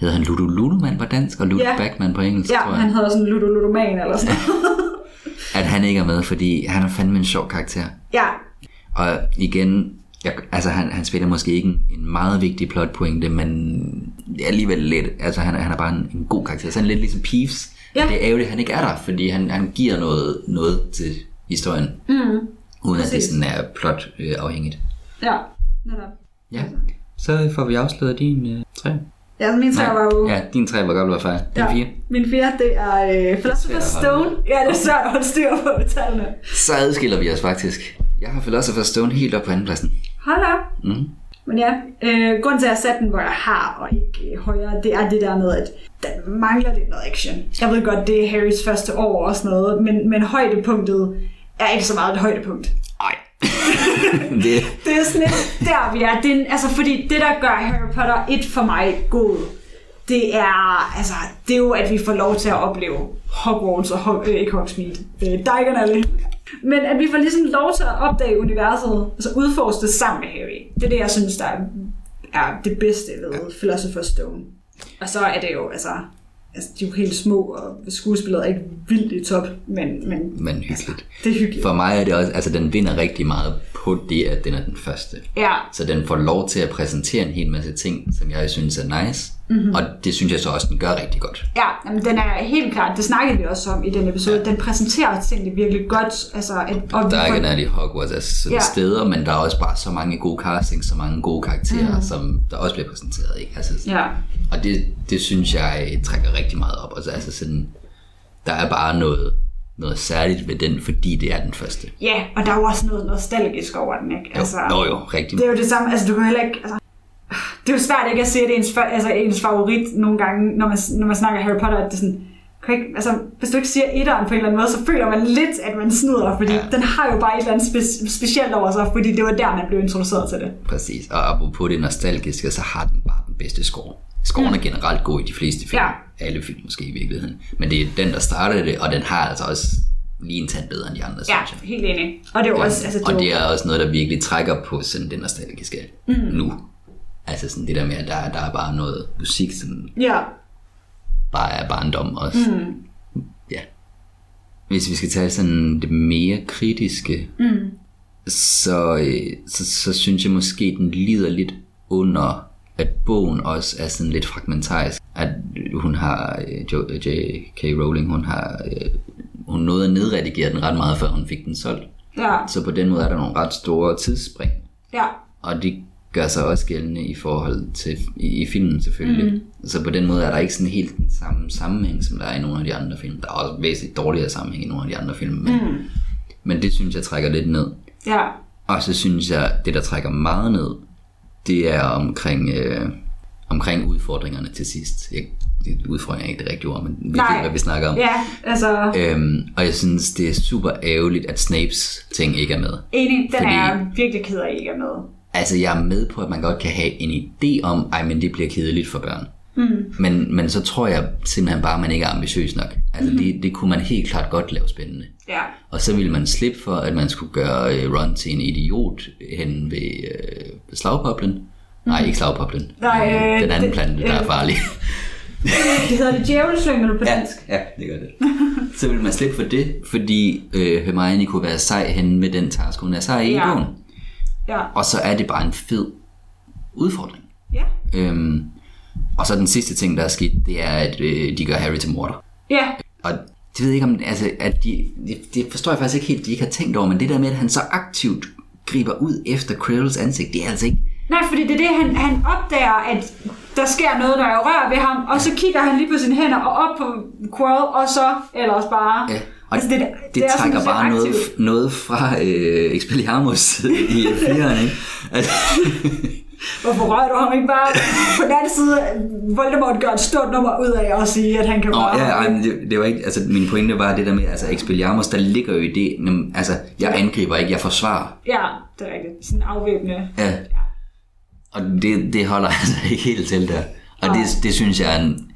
hedder han Ludo Ludoman på dansk, og Ludo Ja. Backman på engelsk, Ja, tror jeg. han hedder sådan Ludo Ludoman eller sådan noget. At han ikke er med, fordi han er fandme en sjov karakter. ja, Og igen, jeg, altså han, han spiller måske ikke en, en meget vigtig plotpointe, men det er alligevel lidt, altså han, han er bare en, en god karakter. Så han er lidt ligesom Peeves. Ja. Det er ærgerligt, at han ikke er der, fordi han, han giver noget, noget til historien, mm. uden at det sådan er plot øh, afhængigt. ja. Netop. Ja, så får vi afsløret din øh, tre. Ja, min tre var jo... Ja, din tre var godt var fejl. Din ja, fire. Min fire, det er øh, Philosopher's. Stone. Ja, det er svært at holde styr på tallene. Så adskiller vi os faktisk. Jeg har Philosopher's Stone helt op på anden pladsen. Hold da. Mm. Men ja, øh, grunden til, at jeg satte den, hvor jeg har, og ikke højere, det er det der med, at den mangler lidt noget action. Jeg ved godt, det er Harrys første år og sådan noget, men, men højdepunktet er ikke så meget et højdepunkt. Ej. det, Det er sådan lidt der, vi er. Det er, altså, fordi det, der gør Harry Potter et for mig god, det er, altså, det er jo, at vi får lov til at opleve Hogwarts og Hog, øh, ikke Hogsmeade, øh, Diagon Alley. Men at vi får ligesom lov til at opdage universet, altså udforske det sammen med Harry. Det er det, jeg synes, der er, er det bedste ved Philosopher's Stone. Og så er det jo, altså, altså de er jo helt små, og skuespillet er ikke vildt i top, men, men men hyggeligt. det er hyggeligt. For mig er det også, altså den vinder rigtig meget på det, at den er den første. Ja, Så den får lov til at præsentere en hel masse ting, som jeg synes er nice. Mhm. Mm-hmm. Og det synes jeg så også, den gør rigtig godt. Ja, jamen, den er helt klart, det snakkede vi også om i den episode, ja. den præsenterer tingene virkelig godt. Altså, at, og Der er ikke de Hogwarts altså Ja. steder, men der er også bare så mange gode castings, så mange gode karakterer, mm. som der også bliver præsenteret. Ikke? Altså. Ja, Og det, det synes jeg trækker rigtig meget op. Altså, altså sådan, der er bare noget, noget særligt ved den, fordi det er den første. ja, og der er jo også noget nostalgisk over den, ikke? Jo, altså, jo, jo, rigtig. Det er jo det samme, altså du kan heller ikke, altså, det er jo svært ikke at se, at det er ens, altså, ens favorit nogle gange, når man, når man snakker Harry Potter, at det er sådan, kan ikke, altså, hvis du ikke siger etteren på en eller anden måde, så føler man lidt, at man snyder, fordi ja. den har jo bare et eller andet spe- specielt over sig, fordi det var der, man blev introduceret til det. Præcis. Og apropos det nostalgiske, så har den bare den bedste score. Scoren er generelt god i de fleste film. Ja. Alle film måske i virkeligheden. Men det er den, der startede det, og den har altså også lige en tand bedre end de andre, Ja, synes jeg. helt enig. Og det er også, altså, det, og det er også noget, der virkelig trækker på sådan det nostalgiske mm. nu. Altså sådan det der med, at der, der er bare noget musik, som ja, bare er barndom også. Mm. Ja. Hvis vi skal tage sådan det mere kritiske, mm. så, øh, så, så synes jeg måske, den lider lidt under, at bogen også er sådan lidt fragmentarisk. At hun har, øh, Jo- øh, J.K. Rowling, hun har øh, hun nåede at nedredigere den ret meget, før hun fik den solgt. ja, Så på den måde er der nogle ret store tidsspring. ja, Og det gør sig også gældende i forhold til i, i filmen selvfølgelig. Mm. Så på den måde er der ikke sådan helt den samme sammenhæng, som der er i nogle af de andre film. Der er også væsentligt dårligere sammenhæng i nogle af de andre film, men, mm. men det synes jeg trækker lidt ned. ja, Og så synes jeg, det der trækker meget ned, det er omkring, øh, omkring udfordringerne til sidst. Jeg, det- udfordringer er ikke det rigtige ord, men vi ved, hvad vi snakker om. ja, altså, Øhm, og jeg synes, det er super ærgerligt, at Snapes ting ikke er med. enig, den fordi- er jeg virkelig ked af, ikke er med. Altså, jeg er med på, at man godt kan have en idé om, ej, men det bliver kedeligt for børn. Mm. Men, men så tror jeg simpelthen bare, at man ikke er ambitiøs nok. Altså, mm. det, det kunne man helt klart godt lave spændende. Ja. Og så ville man slippe for, at man skulle gøre øh, Ron til en idiot hen ved øh, slagpoplen. Nej, ikke slagpoplen. Nej, øh, Den anden det- plante, der er øh, farlig. Det hedder det djævelslyngel på ja, dansk. ja, det gør det. Så ville man slippe for det, fordi øh, Hermione kunne være sej hen med den task, hun er sej i Ja. bogen. Ja. Og så er det bare en fed udfordring. Ja. Øhm, og så den sidste ting, der er sket, det er, at øh, de gør Harry til morder. Ja. Og det ved jeg ikke om, altså, at de, det, det forstår jeg faktisk ikke helt, de ikke har tænkt over, men det der med, at han så aktivt griber ud efter Quirrells ansigt, det er altså ikke, Nej, fordi det er det, han, han opdager, at der sker noget, der er rør ved ham, og så kigger han lige på sine hænder og op på Quirrell, og så ellers bare... ja, og Altså, det, det- det, det er trækker sådan bare noget, noget fra øh, Expelliarmus i fireren, ikke? Altså, Hvorfor rører du ham ikke bare på den anden side? Voldemort gør et stort nummer ud af at sige, at han kan røre ja, ham. det, det var ikke, altså min pointe var det der med, altså Expelliarmus, der ligger jo i det, altså jeg angriber ikke, jeg forsvarer. Ja, det er rigtigt. Sådan afvæbnende. Ja. Og det, det holder altså ikke helt til der. Og det, det synes jeg er en,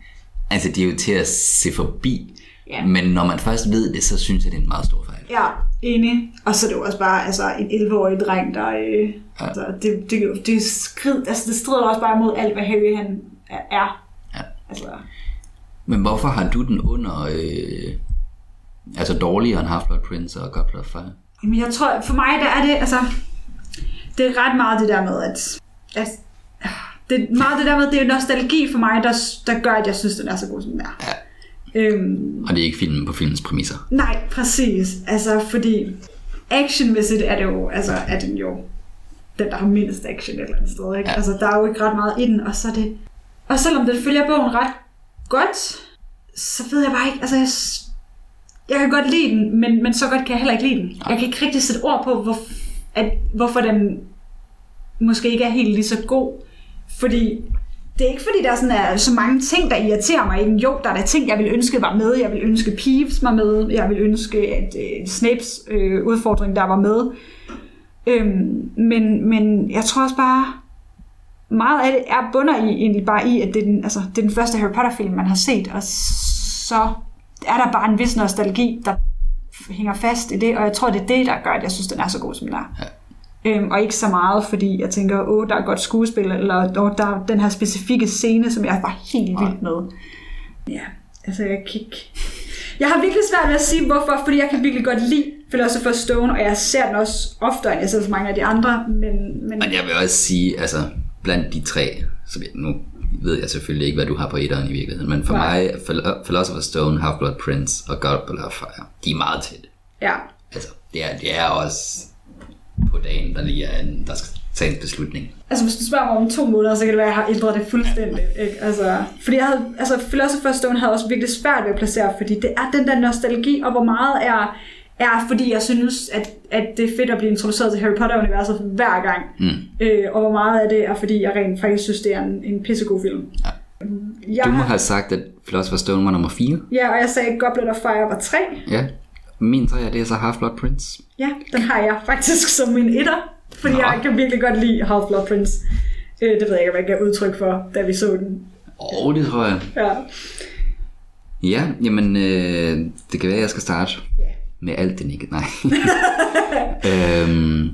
altså det er jo til at se forbi. Ja. Men når man først ved det, så synes jeg, det er en meget stor. Ja, enig. Og så er det jo også bare altså, en 11-årig dreng, der... Øh, Ja. altså, det, det, det, skrid, altså, det strider også bare mod alt, hvad Harry han er. Ja. Altså, Men hvorfor har du den under, øh, altså dårligere end Half-Blood Prince og Goblet of Fire? Jamen, jeg tror, for mig, der er det, altså, det er ret meget det der med, at, at det er meget det der med, det er nostalgi for mig, der, der gør, at jeg synes, den er så god, som den er. Ja. Øhm, Og det er ikke filmen på filmens præmisser. nej, præcis. Altså, fordi actionmæssigt er det jo, altså, er den jo den, der har mindst action et eller andet sted, ikke? Ja. Ja. Altså, der er jo ikke ret meget i den, og så er det... Og selvom den følger bogen ret godt, så ved jeg bare ikke, altså, jeg, jeg kan godt lide den, men, men så godt kan jeg heller ikke lide den. Jeg kan ikke rigtig sætte ord på, hvor, at, hvorfor den måske ikke er helt lige så god. Fordi det er ikke fordi, der er, sådan, er så mange ting, der irriterer mig. Jo, der er der ting, jeg vil ønske var med. Jeg vil ønske Peeves var med. Jeg vil ønske, at øh, Snapes øh, udfordring, der var med. Øhm, men, men jeg tror også bare, meget af det er bunder i, egentlig bare i, at det er, den, altså, det er den første Harry Potter-film, man har set. Og så er der bare en vis nostalgi, der hænger fast i det. Og jeg tror, det er det, der gør, at jeg synes, den er så god, som den er. Ja. Øhm, og ikke så meget, fordi jeg tænker, åh, der er godt skuespil, eller åh, der er den her specifikke scene, som jeg var helt vild med. Ja, altså jeg kan ikke... Jeg har virkelig svært ved at sige, hvorfor, fordi jeg kan virkelig godt lide Philosopher's Stone, og jeg ser den også oftere, end jeg ser så mange af de andre, men... men Men jeg vil også sige, altså blandt de tre, så jeg, nu ved jeg selvfølgelig ikke, hvad du har på etteren i virkeligheden, men for Nej. mig, Philo- Philosopher's Stone, Half-Blood Prince og Goblet of Fire, de er meget tætte. ja, Altså, det er, det er også på dagen, der lige er en, der skal tage en beslutning. altså hvis du spørger mig om to måneder, så kan det være, at jeg har ændret det fuldstændigt. Ikke? Altså, fordi jeg havde, altså Philosopher's Stone havde også virkelig svært ved at placere, fordi det er den der nostalgi, og hvor meget er, er fordi jeg synes, at, at det er fedt at blive introduceret til Harry Potter-universet hver gang. Mm. Øh, og hvor meget af det er, fordi jeg rent faktisk synes, det er en, en pissegod film. Ja. Jeg, Du må have sagt, at Philosopher's Stone var nummer 4. Ja, og jeg sagde, at Goblet of Fire var 3. Ja. Min tre, det er så Half-Blood Prince. Ja, den har jeg faktisk som min etter, fordi Nå. jeg kan virkelig godt lide Half-Blood Prince. Øh, det ved jeg ikke, hvad jeg gav udtryk for, da vi så den. Åh, oh, det tror jeg. Ja. Ja, jamen, øh, det kan være, at jeg skal starte Ja. med alt det ikke. Nej. øhm,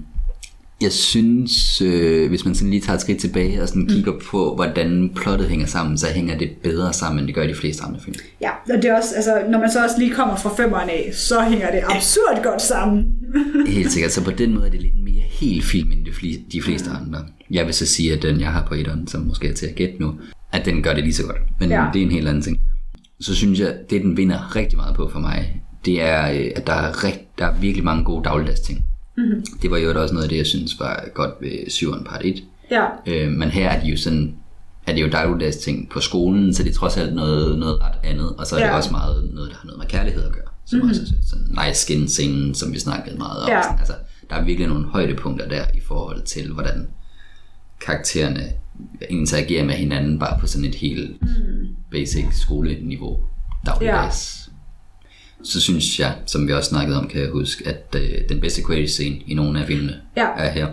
jeg synes, øh, hvis man sådan lige tager et skridt tilbage og sådan kigger på, hvordan plottet hænger sammen, så hænger det bedre sammen, end det gør i de fleste andre film. Ja, og det er også, altså, når man så også lige kommer fra femmeren af, så hænger det absurd godt sammen. Helt sikkert. Så på den måde er det lidt mere helt film, end de fleste andre. Jeg vil så sige, at den, jeg har på etteren, som måske er til at gætte nu, at den gør det lige så godt. Men Ja. ja. det er en helt anden ting. Så synes jeg, det den vinder rigtig meget på for mig, det er, øh, at der er, rigt, der er virkelig mange gode dagligdags ting. Mm-hmm. Det var jo også noget af det, jeg synes var godt ved 7'eren part 1. Ja, Øh, men her er det jo sådan, er det jo dagligdags ting på skolen, så det er trods alt noget, noget ret andet. Og så er det Ja. også meget noget, der har noget med kærlighed at gøre. Som mm-hmm. også er sådan nice skin scenen, som vi snakkede meget om. Ja. Sådan, altså, der er virkelig nogle højdepunkter der i forhold til, hvordan karaktererne interagerer med hinanden, bare på sådan et helt mm. basic skoleniveau dagligdags. Så synes jeg, som vi også snakkede om, kan jeg huske, at øh, den bedste Quidditch scene i nogle af filmene Ja. er her.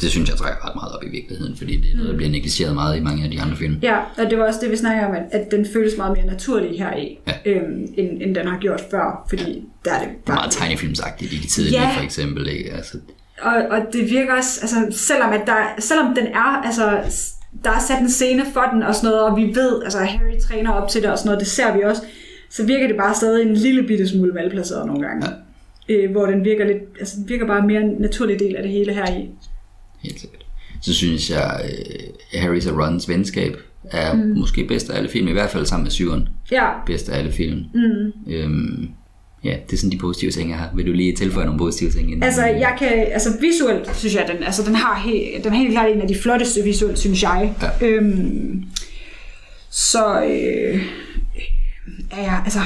det synes jeg trækker ret meget op i virkeligheden, fordi det er noget, der bliver negligeret meget i mange af de andre film. Ja, og det var også det, vi snakker om, at, at den føles meget mere naturlig her i, Ja. øhm, end, end den har gjort før, fordi der er det Det er meget tegnefilmsagtigt i de tidlige, Ja. for eksempel. Ikke? Altså, Og, og det virker også, altså, selvom, at der, selvom den er, altså, der er sat en scene for den og sådan noget, og vi ved, altså Harry træner op til det og sådan noget, det ser vi også, så virker det bare stadig en lille bitte smule malplaceret nogle gange. Ja. Øh, hvor den virker lidt, altså den virker bare mere en naturlig del af det hele her i. helt sikkert. Så synes jeg, øh, Harrys og Rons venskab er mm. måske bedst af alle film, i hvert fald sammen med syveren. Ja, Bedst af alle film. Mm. Øhm, ja, det er sådan de positive ting, jeg har. Vil du lige tilføje nogle positive ting? Inden? altså jeg kan, altså visuelt synes jeg, den, altså den har helt, den er helt klart en af de flotteste visuelt, synes jeg. Ja. Øhm, så, øh, ja, altså,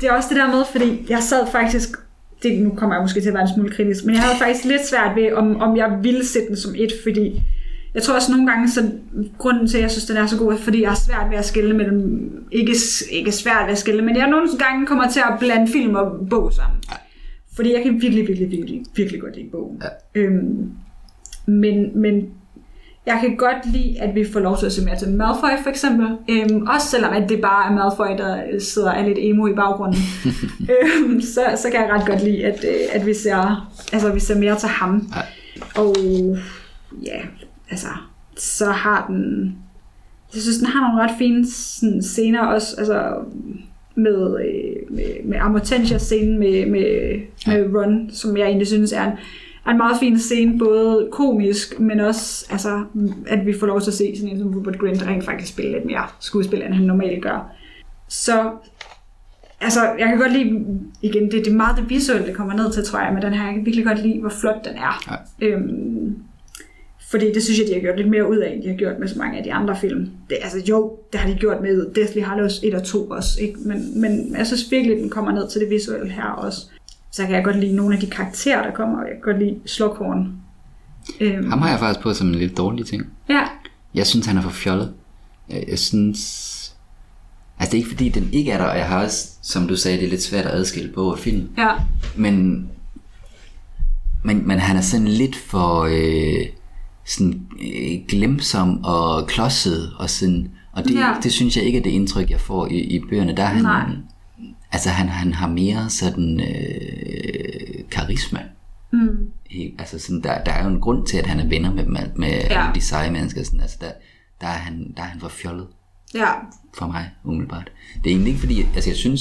det er også det der med, fordi jeg sad faktisk, det, nu kommer jeg måske til at være en smule kritisk, men jeg havde faktisk lidt svært ved, om, om jeg ville sætte den som et, fordi jeg tror også nogle gange, så grunden til, at jeg synes, den er så god, er, fordi jeg har svært ved at skille mellem, ikke, ikke svært ved at skille, men jeg nogle gange kommer til at blande film og bog sammen. Fordi jeg kan virkelig, virkelig, virkelig, virkelig godt lide bogen. Ja. Øhm, men, men jeg kan godt lide, at vi får lov til at se mere til Malfoy for eksempel. Øhm, også selvom at det bare er Malfoy, der sidder er lidt emo i baggrunden. øhm, så, så kan jeg ret godt lide, at, øh, at vi, ser, altså, vi ser mere til ham. Ja. Og ja, altså, så har den... Jeg synes, den har nogle ret fine sådan, scener også, altså med, øh, med, med Amortentia-scenen med, med, med Ron, som jeg egentlig synes er en, er en meget fin scene, både komisk, men også, altså, at vi får lov til at se sådan en som Rupert Grint rent faktisk spille lidt mere skuespil, end han normalt gør. Så altså, jeg kan godt lide, igen, det, det er meget det visuelle, det kommer ned til, tror jeg, men den her, jeg kan virkelig godt lide, hvor flot den er. Ja. Øhm, fordi det synes jeg, de har gjort lidt mere ud af, end de har gjort med så mange af de andre film. Det, altså jo, det har de gjort med Deathly Hallows 1 og 2 også, ikke? Men, men jeg synes virkelig, den kommer ned til det visuelle her også. Så kan jeg godt lide nogle af de karakterer, der kommer, og jeg kan godt lide Slughorn. Øhm, Ham har jeg faktisk på som en lidt dårlig ting. ja, Jeg synes, han er for fjollet. Jeg, jeg synes... Altså, det er ikke fordi, den ikke er der, og jeg har også, som du sagde, det er lidt svært at adskille bog og film. ja, Men, men, men han er sådan lidt for øh, sådan, øh, glemsom og klodset. Og, sådan, og det, Ja. ja. det synes jeg ikke er det indtryk, jeg får i, i bøgerne. Der er han, Nej. Altså, han, han har mere sådan øh, karisma. mm, Helt, altså sådan, der, der er jo en grund til, at han er venner med, med, med Ja. alle de seje mennesker. Sådan, altså, der, der, er han, der er han for fjollet ja, for mig, umiddelbart. Det er egentlig ikke fordi, altså jeg synes,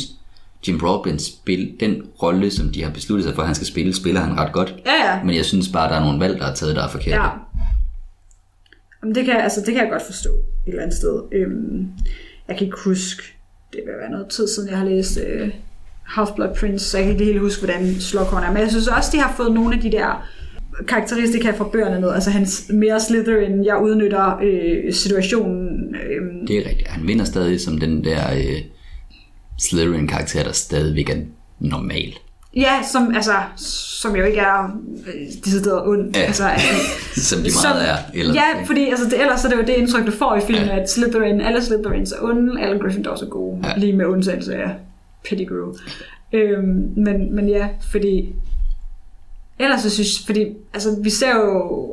Jim Broadbent spil, den rolle, som de har besluttet sig for, at han skal spille, spiller han ret godt. ja, ja. Men jeg synes bare, der er nogle valg, der er taget, der er forkerte. Ja. Jamen, det, kan, altså, det kan jeg godt forstå et eller andet sted. Øhm, jeg kan ikke huske, det vil være noget tid siden, jeg har læst øh, Half-Blood Prince, så jeg kan ikke helt huske, hvordan Slughorn er. Men jeg synes også, de har fået nogle af de der karakteristika fra bøgerne med. Altså hans mere Slytherin, jeg udnytter øh, situationen. Øh, Det er rigtigt. Han vinder stadig som den der øh, Slytherin-karakter, der stadigvæk er normal ja, som, altså, som jo ikke er øh, decideret ond. Ja. Altså, Som de Som- meget er. Ellers, ja, fordi altså, det, ellers er det jo det indtryk, du får i filmen, Ja. at Slytherin, alle Slytherins er onde, alle Gryffindors er gode, Ja. lige med undtagelse af Pettigrew. Øhm, men, men ja, fordi ellers så synes fordi altså, vi ser jo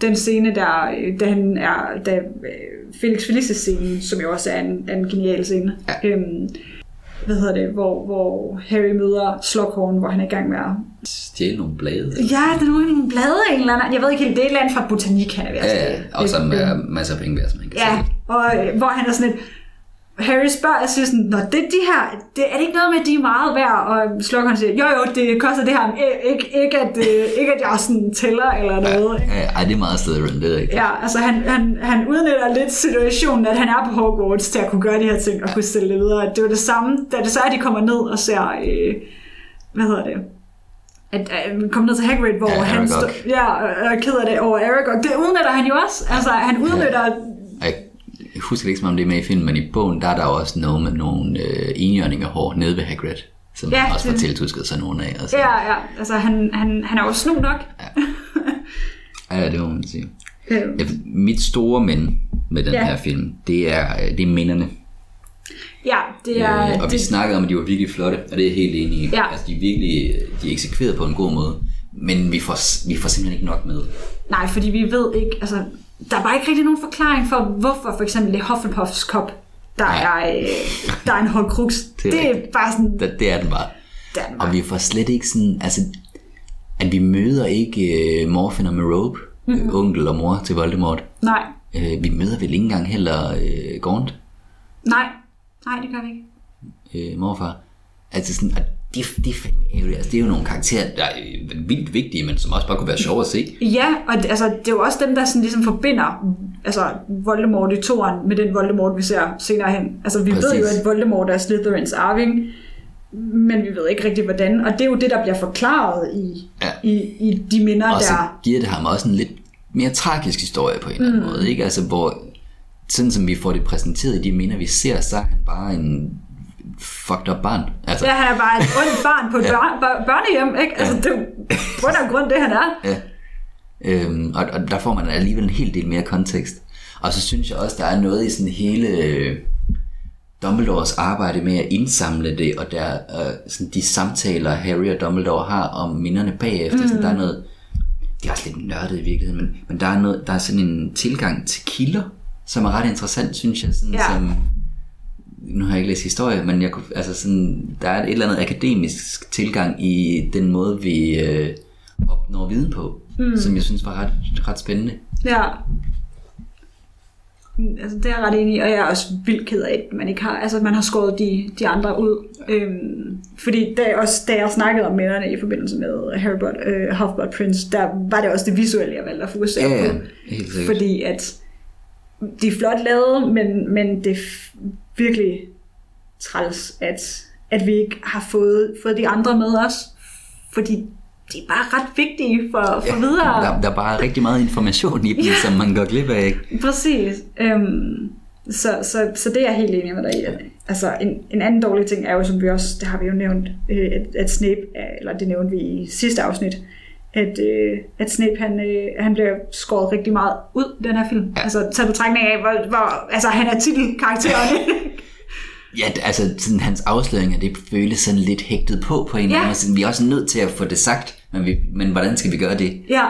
den scene, der, øh, da han er, da øh, Felix Felicis scene, som jo også er en, en genial scene, Ja. øhm, hvad hedder det, hvor, hvor Harry møder Slughorn, hvor han er i gang med at Stjæle nogle blade. Ja, det er nogle blade en eller anden. Jeg ved ikke helt, det er et eller andet fra botanik, han er ved at Ja. Og som er masser af penge værd, som man kan Ja, og øh, hvor han er sådan lidt, Harry spørger og siger sådan, Nå, det de her, det, er det ikke noget med, at de er meget værd? Og Slughorn siger, jo jo, det koster det her, men ikke, ikke, ikke, at, øh, ikke at jeg sådan tæller eller noget. ikke? Ja, ej, det er meget Slytherin, det er rigtigt. Ja, altså han, han, han udnytter lidt situationen, at han er på Hogwarts til at kunne gøre de her ting og kunne stille det videre. Det var det samme, da det så er, at de kommer ned og ser, øh, hvad hedder det, at øh, kommer ned til Hagrid, hvor Ja, han står, ja, og er ked af det over Aragog. Det udnytter han jo også. Altså, han udnytter, Og Jeg husker ikke, som om det er med i filmen, men i bogen, der er der også noget med nogle øh, enhjørningerhår nede ved Hagrid, som Ja, ja, også det- tiltusket sig nogle af. Og så. ja, ja, altså han, han, han er jo snu nok. ja, det må man sige. Øh, Ja, mit store men med den Ja. her film, det er, øh, det er minderne. ja, det er... Øh, og vi det, snakkede om, at de var virkelig flotte, og det er jeg helt enig i. Ja. Altså, de er virkelig de er eksekveret på en god måde. men vi får, vi får simpelthen ikke nok med. Nej, fordi vi ved ikke, altså, der er bare ikke rigtig nogen forklaring for, hvorfor for eksempel det Hufflepuffs kop, der er, øh, der er en Horcrux. Det er Det er rigtigt. bare sådan, Det, det er den bare. det er den bare. Og vi får slet ikke sådan, altså, at vi møder ikke uh, Morphin og Merope, mm-hmm. onkel og mor til Voldemort. Nej, Uh, vi møder vel ikke engang heller uh, Gaunt, nej, nej, det gør vi ikke. uh, morfar. Altså sådan, at de, de er fandme ærgerlige. Altså, det er jo nogle karakterer, der er øh, vildt vigtige, men som også bare kunne være sjove at se. Ja, og det, altså, det er jo også dem, der sådan ligesom forbinder altså, Voldemort i toren med den Voldemort, vi ser senere hen. Altså, vi Præcis. ved jo, at Voldemort er Slytherins arving, men vi ved ikke rigtig, hvordan. Og det er jo det, der bliver forklaret i, Ja. i, i de minder, Og så der... giver det ham også en lidt mere tragisk historie på en eller anden måde, ikke? Altså, hvor sådan som vi får det præsenteret i de minder, vi ser, så er han bare en fucked up barn. Altså, Ja, han er bare et ondt barn på et bør- børnehjem, ikke? Altså, det er jo grund grund, det han er. Ja. Øhm, og, og der får man alligevel en hel del mere kontekst. Og så synes jeg også, der er noget i sådan hele øh, Dumbledores arbejde med at indsamle det, og der, øh, sådan de samtaler, Harry og Dumbledore har om minderne bagefter. Mm. Sådan, der er noget, det er også lidt nørdet i virkeligheden, men, men der, er noget, der er sådan en tilgang til kilder, som er ret interessant, synes jeg. Sådan, Ja. som, nu har jeg ikke læst historie, men jeg kunne, altså sådan, der er et eller andet akademisk tilgang i den måde, vi øh, opnår viden på, mm. som jeg synes var ret, ret spændende. Ja. Mm, Altså, det er jeg ret enig i, og jeg er også vildt ked af, at man ikke har, altså, man har skåret de, de andre ud. Øhm, fordi da jeg, også, da jeg snakkede om minderne i forbindelse med Harry Potter, øh, Half-Blood Prince, der var det også det visuelle, jeg valgte at fokusere Ja, ja, på. helt sikkert. Fordi at de er flot lavet, men, men det virkelig træls, at, at vi ikke har fået, fået de andre med os. Fordi de er bare ret vigtige for, for videre. Der, der er bare rigtig meget information i dem, Ja. som man går glip af. Ikke? Præcis. Øhm, så, så, så det er jeg helt enig med dig i. Altså, en, en anden dårlig ting er jo, som vi også, det har vi jo nævnt, øh, at, at Snape, er- eller det nævnte vi i sidste afsnit, at, øh, at Snape han, øh, han bliver skåret rigtig meget ud i den her film. Ja. Altså taget betragtning af, hvor, hvor altså, han er titelkarakteren. Ja, altså sådan, hans afsløringer, det føles sådan lidt hægtet på på en eller Ja. anden måde. Vi er også nødt til at få det sagt, men, vi, men hvordan skal vi gøre det? ja.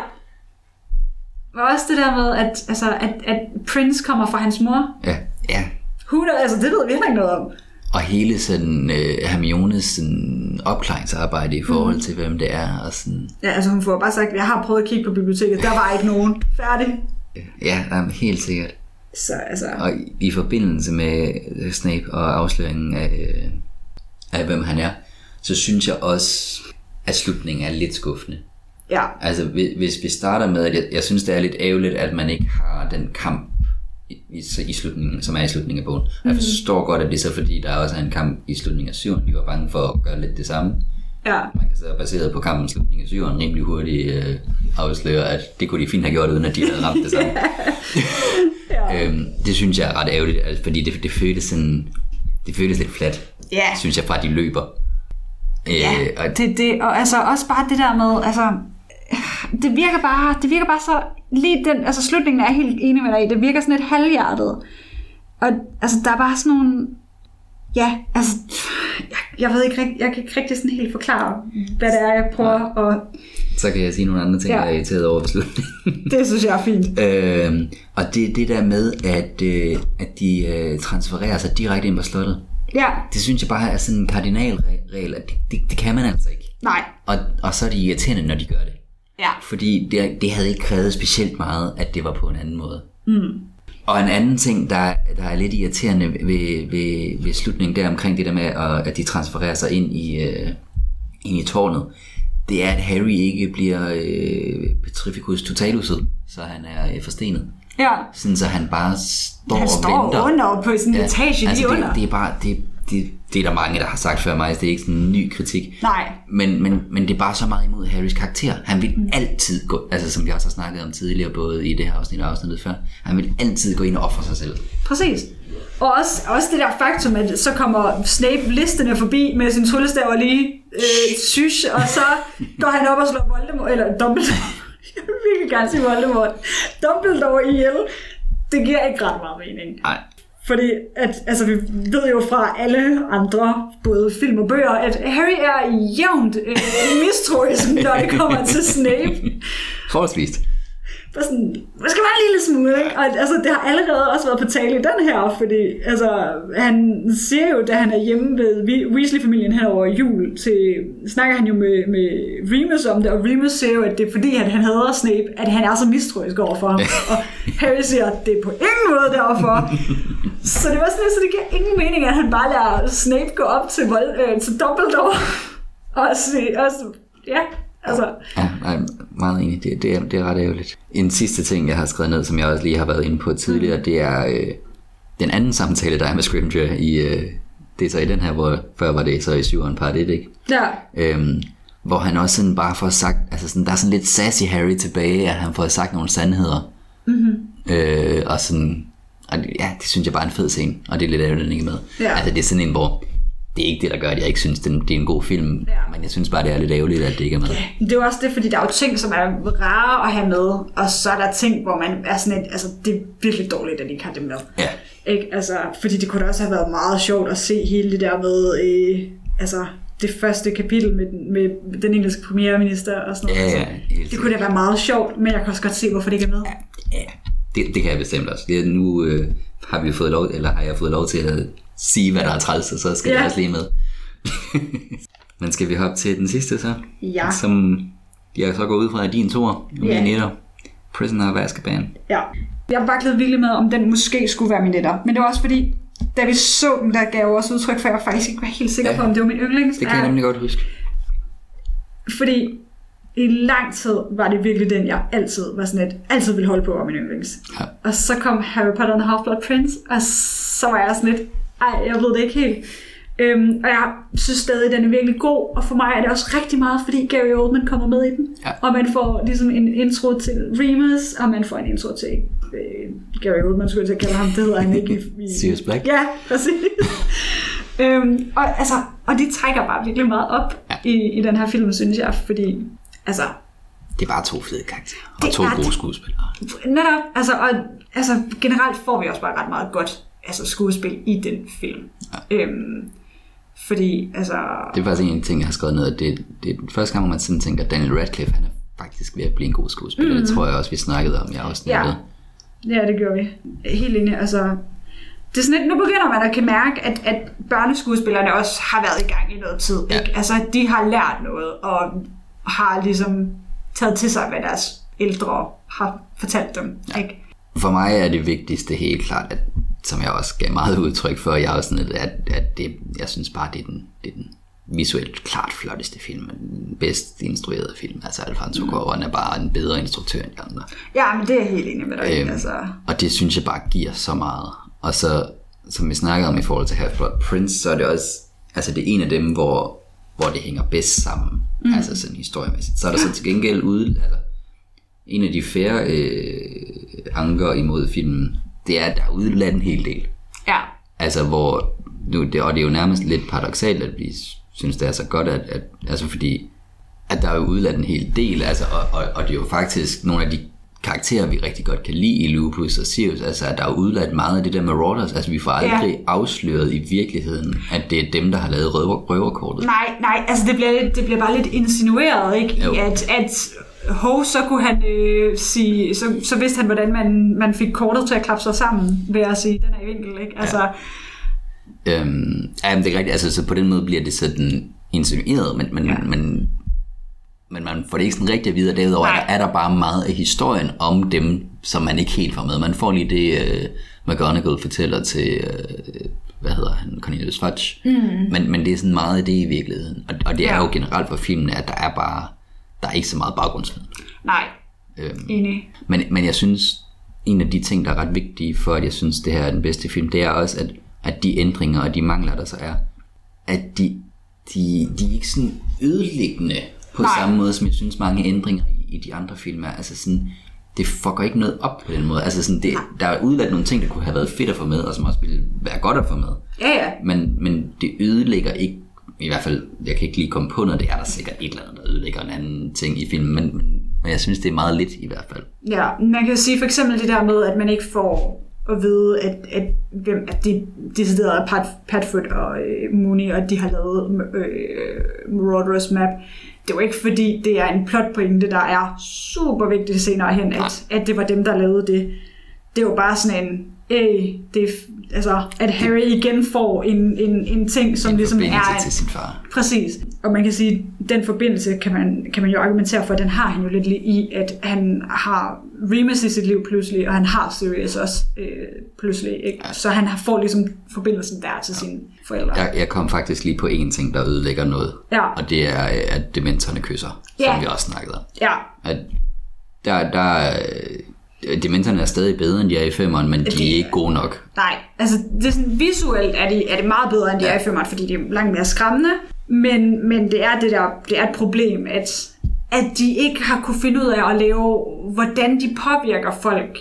Og også det der med, at, altså, at, at Prince kommer fra hans mor. Ja, ja. Hun, altså, det ved vi heller ikke noget om. Og hele sådan øh, Hermiones sådan, opklaringsarbejde i forhold til, hvem det er. Og sådan, Ja, altså hun får bare sagt, jeg har prøvet at kigge på biblioteket, der var ikke nogen. Færdig. ja, jamen, helt sikkert. Så altså, Og i, i forbindelse med øh, Snape og afsløringen af, øh, af, hvem han er, så synes jeg også, at slutningen er lidt skuffende. ja. Altså, hvis, hvis vi starter med, at jeg, jeg synes, det er lidt ærgerligt, at man ikke har den kamp i, i, slutningen, som er i slutningen af bogen. Mm. Jeg forstår godt, at det er så fordi, der også er en kamp i slutningen af syveren. De var bange for at gøre lidt det samme. Ja. Man kan så baseret på kampen i slutningen af syveren rimelig hurtigt øh, afsløre, at det kunne de fint have gjort, uden at de havde ramt det samme. Ja. øhm, det synes jeg er ret ærgerligt, fordi det, det føles sådan, det føles lidt flat, Ja. synes jeg, fra de løber. Øh, Ja, og, det, det, og altså også bare det der med, altså, det virker bare, det virker bare så, lige den, altså slutningen er jeg helt enig med dig i, det virker sådan lidt halvhjertet. Og altså, der er bare sådan nogle, ja, altså, jeg, jeg ved ikke rigtig, jeg kan ikke rigtig sådan helt forklare, hvad det er, jeg prøver, og så kan jeg sige nogle andre ting, Ja. ja. jeg er irriteret over ved slutningen. det synes jeg er fint. Øhm, og det er det der med, at, øh, at de øh, transfererer sig direkte ind på slottet. Ja, Det synes jeg bare er sådan en kardinalregel, at det, det, det kan man altså ikke. nej, Og, og så er de irriterende, når de gør det. Ja, Fordi det, det havde ikke krævet specielt meget, at det var på en anden måde. Mm. Og en anden ting, der, der er lidt irriterende ved, ved, ved slutningen der omkring det der med, at, at de transfererer sig ind i, øh, ind i tårnet, det er, at Harry ikke bliver øh, Petrificus totaluset, så han er øh, forstenet. ja. Sådan så han bare står Han og står venter. under på sådan en etage altså lige det, under. Det er bare, det, det, det er der mange, der har sagt før mig, så det er ikke sådan en ny kritik. Nej. Men, men, men det er bare så meget imod Harrys karakter. Han vil mm. altid gå, altså som vi også har snakket om tidligere, både i det her afsnit og afsnittet før, han vil altid gå ind og ofre sig selv. Præcis. Og også, også det der faktum, at så kommer Snape listende forbi med sin tryllestav og lige øh, sysh, og så går han op og slår Voldemort, eller Dumbledore. Jeg vil virkelig gerne sige Voldemort. Dumbledore ihjel. Det giver ikke ret meget mening. Nej. Fordi at, altså, vi ved jo fra alle andre, både film og bøger, at Harry er jævnt øh, mistroisk, når det kommer til Snape. Forholdsvist. Bare sådan, skal være en lille smule, ikke? Og altså, det har allerede også været på tale i den her, fordi altså, han siger jo, da han er hjemme ved We- Weasley-familien her over jul, til, snakker han jo med, med Remus om det, og Remus siger jo, at det er fordi, at han hader Snape, at han er så mistroisk overfor ham. og Harry siger, at det er på ingen måde derfor. så det var sådan, så det giver ingen mening, at han bare lader Snape gå op til, vold, øh, til Dumbledore og sige, og, ja, altså, Ja, jeg er meget enig. Det, det, er, det er ret ærgerligt. En sidste ting, jeg har skrevet ned, som jeg også lige har været inde på tidligere, det er øh, den anden samtale, der er med Scrimger i... Øh, det er så i den her, hvor før var det så i syveren part 1, ikke? ja, Øhm, hvor han også sådan bare får sagt, altså sådan, der er sådan lidt sassy Harry tilbage, at han får sagt nogle sandheder. Mm-hmm. Øh, og sådan, og det- ja, det synes jeg bare er en fed scene, og det er lidt ærgerligt, den ikke er med. Ja. Altså det er sådan en, hvor det er ikke det, der gør, at jeg ikke synes, det, er en god film, Ja. men jeg synes bare, det er lidt ærgerligt, at det ikke er med. Det er jo også det, fordi der er jo ting, som er rare at have med, og så er der ting, hvor man er sådan et, altså det er virkelig dårligt, at de ikke har det med. Ja, Ikke? Altså, fordi det kunne da også have været meget sjovt at se hele det der med, øh, altså det første kapitel med, den- med den engelske premierminister og sådan noget. Ja, ja, Altså, det kunne da være meget sjovt, men jeg kan også godt se, hvorfor det ikke er med. ja. Det, det kan jeg bestemt også. Det er, nu øh, har vi fået lov, eller har jeg fået lov til at sige, hvad der er træls, og så skal ja. Det også lige med. men skal vi hoppe til den sidste så? Ja. Som jeg så går ud fra, at din tor, og min etter. Prisoner of Azkaban. Ja. Jeg vaklede virkelig med, om den måske skulle være min etter. Men det var også fordi, da vi så den, der gav jeg også udtryk for, at jeg faktisk ikke var helt sikker Ja. på, om det var min yndlings. Det kan jeg nemlig godt huske. Fordi i lang tid var det virkelig den, jeg altid var sådan et, altid ville holde på var min yndlings. Ja. Og så kom Harry Potter and the Half-Blood Prince, og så var jeg sådan lidt, ej, jeg ved det ikke helt. Øhm, og jeg synes stadig, den er virkelig god, og for mig er det også rigtig meget, fordi Gary Oldman kommer med i den. Ja. Og man får ligesom en intro til Remus, og man får en intro til øh, Gary Oldman, skulle jeg til at kalde ham, det hedder han ikke. i- i- Sirius Black. Ja, præcis. øhm, og, altså, og de trækker bare virkelig meget op ja. i, i den her film, synes jeg, fordi altså, Det er bare to fede karakterer. Og to gode skuespillere. netop, altså, og, altså generelt får vi også bare ret meget godt altså, skuespil i den film. Ja. Øhm, fordi, altså, Det er faktisk en ting, jeg har skrevet ned, at det, det er den første gang, hvor man sådan tænker, at Daniel Radcliffe, han er faktisk ved at blive en god skuespiller. Mm. Det tror jeg også, vi snakkede om. Jeg også Ja. ja. ja, det gjorde vi. Helt enig, altså, det er sådan lidt, nu begynder man at kan mærke, at, at børneskuespillerne også har været i gang i noget tid. Ja. Ikke? Altså, de har lært noget, og har ligesom taget til sig, hvad deres ældre har fortalt dem. Ja. Ikke? For mig er det vigtigste helt klart, at, som jeg også gav meget udtryk for, jeg også sådan, at, at det, jeg synes bare, det er den, det er den visuelt klart flotteste film, den bedst instruerede film. Altså Alfonso Cuarón er bare en bedre instruktør end de andre. Ja, men det er jeg helt enig med dig. Øhm. Altså, Og det synes jeg bare giver så meget. Og så, som vi snakkede om i forhold til Half-Blood Prince, så er det også, altså det er en af dem, hvor, hvor det hænger bedst sammen, mm. altså sådan historiemæssigt. Så er der så til gengæld ude, altså en af de færre øh, anker imod filmen, det er, at der er udeladt en hel del. ja. Altså hvor, nu, det, og det er jo nærmest lidt paradoxalt, at vi synes, det er så godt, at, at altså fordi, at der er jo udladt en hel del, altså, og, og, og det er jo faktisk nogle af de karakterer, vi rigtig godt kan lide i Lupus og Sirius, altså at der er udladt meget af det der Marauders, altså vi får aldrig ja. afsløret i virkeligheden, at det er dem, der har lavet røver, røverkortet. Nej, nej, altså det bliver, det bliver bare lidt insinueret, ikke? Jo. I At, at hov, så kunne han øh, sige, så, så vidste han, hvordan man, man fik kortet til at klappe sig sammen, ved at sige, den er i vinkel, ikke? Altså, ja. Øhm, ja, men det er rigtigt, altså så på den måde bliver det sådan insinueret, men, men, ja. men, men man får det ikke sådan rigtig at vide, og derudover er Nej. der, er der bare meget af historien om dem, som man ikke helt får med. Man får lige det, uh, McGonagall fortæller til, uh, hvad hedder han, Cornelius Fudge, mm. men, men det er sådan meget af det i virkeligheden, og, og det er Ja. jo generelt for filmene, at der er bare, der er ikke så meget baggrundsviden. nej, Øhm, enig. men, men jeg synes, en af de ting, der er ret vigtige for, at jeg synes, det her er den bedste film, det er også, at, at de ændringer og de mangler, der så er, at de, de, de er ikke sådan ødelæggende på Nej. Samme måde, som jeg synes, mange ændringer i, i de andre film er. Altså sådan, det fucker ikke noget op på den måde. Altså sådan, det, der er udladt nogle ting, der kunne have været fedt at få med, og som også ville være godt at få med. Ja, ja. Men, men det ødelægger ikke, i hvert fald, jeg kan ikke lige komme på noget, det er der sikkert et eller andet, der ødelægger en anden ting i filmen, men, men, men jeg synes, det er meget lidt i hvert fald. Ja, man kan sige for eksempel det der med, at man ikke får at vide, at, at, hvem, at de decideret er Pat, Patfoot og øh, Mooney, og de har lavet øh, Marauders Map. Det var ikke fordi, det er en plotpointe, der er super vigtigt senere hen, at, at det var dem, der lavede det. Det var bare sådan en, Ey, det er, altså, at Harry igen får en, en, en ting, som En ligesom er... til sin far. Præcis. Og man kan sige, at den forbindelse kan man, kan man jo argumentere for, at den har han jo lidt i, at han har Remus i sit liv pludselig, og han har Sirius også øh, pludselig. Ikke? Så han får ligesom forbindelsen der til sine forældre. Jeg, jeg kom faktisk lige på en ting, der ødelægger noget. Ja. Og det er, at dementorerne kysser, Ja. som vi også snakkede om. Ja, At der, der, øh, dementorerne er stadig bedre, end de er i femmeren, men de Det- er ikke gode nok. nej. Altså, det er sådan, visuelt er det, er det meget bedre, end de er i filmerne, fordi det er langt mere skræmmende. Men, men det er det der, det er et problem, at, at de ikke har kunne finde ud af at lave, hvordan de påvirker folk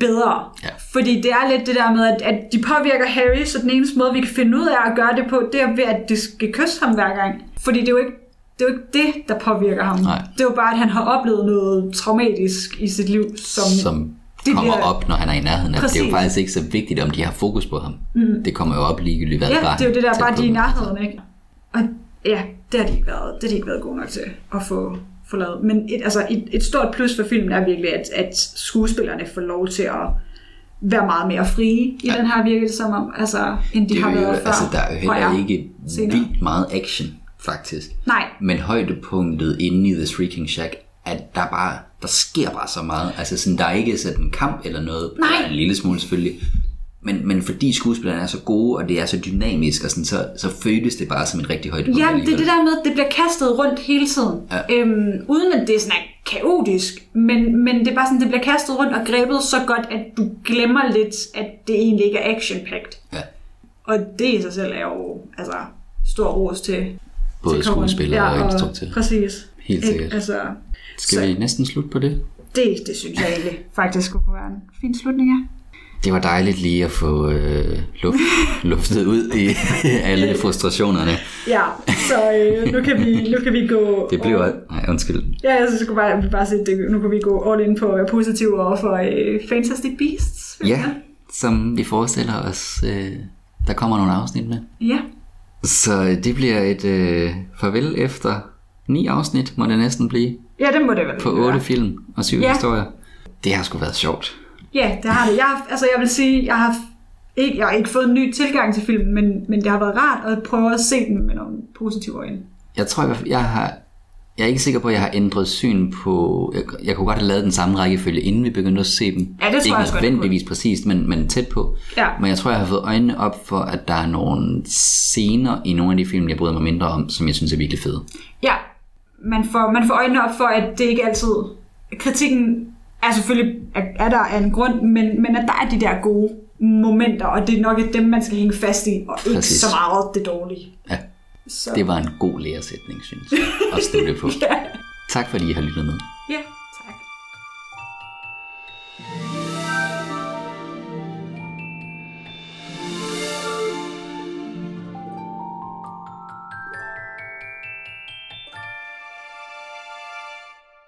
bedre. Ja. Fordi det er lidt det der med, at, at de påvirker Harry, så den eneste måde, vi kan finde ud af at gøre det på, det er ved, at de skal kysse ham hver gang. Fordi det er jo ikke det, er jo ikke det der påvirker ham. Nej. Det er jo bare, at han har oplevet noget traumatisk i sit liv, som... Som det kommer bliver- op, når han er i nærheden. af. Det er jo Præcis. faktisk ikke så vigtigt, om de har fokus på ham. Mm. Det kommer jo op ligegyldigt, hvad Ja, bare det er jo det der, bare de er i nærheden, ikke? Og ja, det har de ikke været, det har de ikke været gode nok til at få, få lavet. Men et, altså et, et stort plus for filmen er virkelig, at, at skuespillerne får lov til at være meget mere frie i ja. den her virker det som om, altså, end de Det har jo, været før. altså, der er jo heller ikke senere. vildt meget action, faktisk. Nej, Men højdepunktet inde i The Shrieking Shack, at der bare, der sker bare så meget. Altså sådan, der er ikke sådan en kamp eller noget. Nej. En lille smule selvfølgelig. Men, men fordi skuespillerne er så gode, og det er så dynamisk, og sådan, så, så føles det bare som et rigtig højdepunkt. Ja, det er det der med, at det bliver kastet rundt hele tiden. Ja. Øhm, uden at det er sådan er kaotisk, men, men det er bare sådan, det bliver kastet rundt og grebet så godt, at du glemmer lidt, at det egentlig ikke er action-packed. Ja, Og det i sig selv er jo altså, stor ros til både til skuespillere og instruktør. Præcis. Helt Ikke? sikkert. Altså, Skal så vi næsten slutte på det? det, det synes jeg egentlig faktisk kunne være en fin slutning af. Det var dejligt lige at få øh, luft, luftet ud i alle frustrationerne. Ja, så øh, nu, kan vi, nu kan vi gå... Det blev... Nej, undskyld. Ja, jeg synes bare, jeg vil bare sige, det, nu kan vi gå all in på at være positive over for øh, Fantastic Beasts. Ja, som vi forestiller os, øh, der kommer nogle afsnit med. Ja, Så det bliver et øh, farvel efter ni afsnit, må det næsten blive, ja det må det vel på otte film og syv Ja. historier. Det har sgu været sjovt. Ja, det har det. Jeg, har- altså, jeg vil sige, jeg har ikke, jeg har ikke fået en ny tilgang til filmen, men, men det har været rart at prøve at se den med nogle positive øjne. Jeg tror fald, jeg har... Jeg er ikke sikker på, at jeg har ændret syn på... Jeg, jeg kunne godt have lavet den samme rækkefølge, inden vi begyndte at se dem. Ja, det tror ikke jeg nødvendigvis præcist, men, men tæt på. Ja. Men jeg tror, jeg har fået øjnene op for, at der er nogle scener i nogle af de film, jeg bryder mig mindre om, som jeg synes er virkelig fede. Ja, man får, man får øjnene op for, at det ikke altid... Kritikken er selvfølgelig, er, er der af en grund, men, men at der er de der gode momenter, og det er nok dem, man skal hænge fast i, og ikke Præcis. så meget det dårlige. Ja, Så, det var en god læresætning, synes jeg, at slutte på. Ja, Tak fordi I har lyttet med. ja.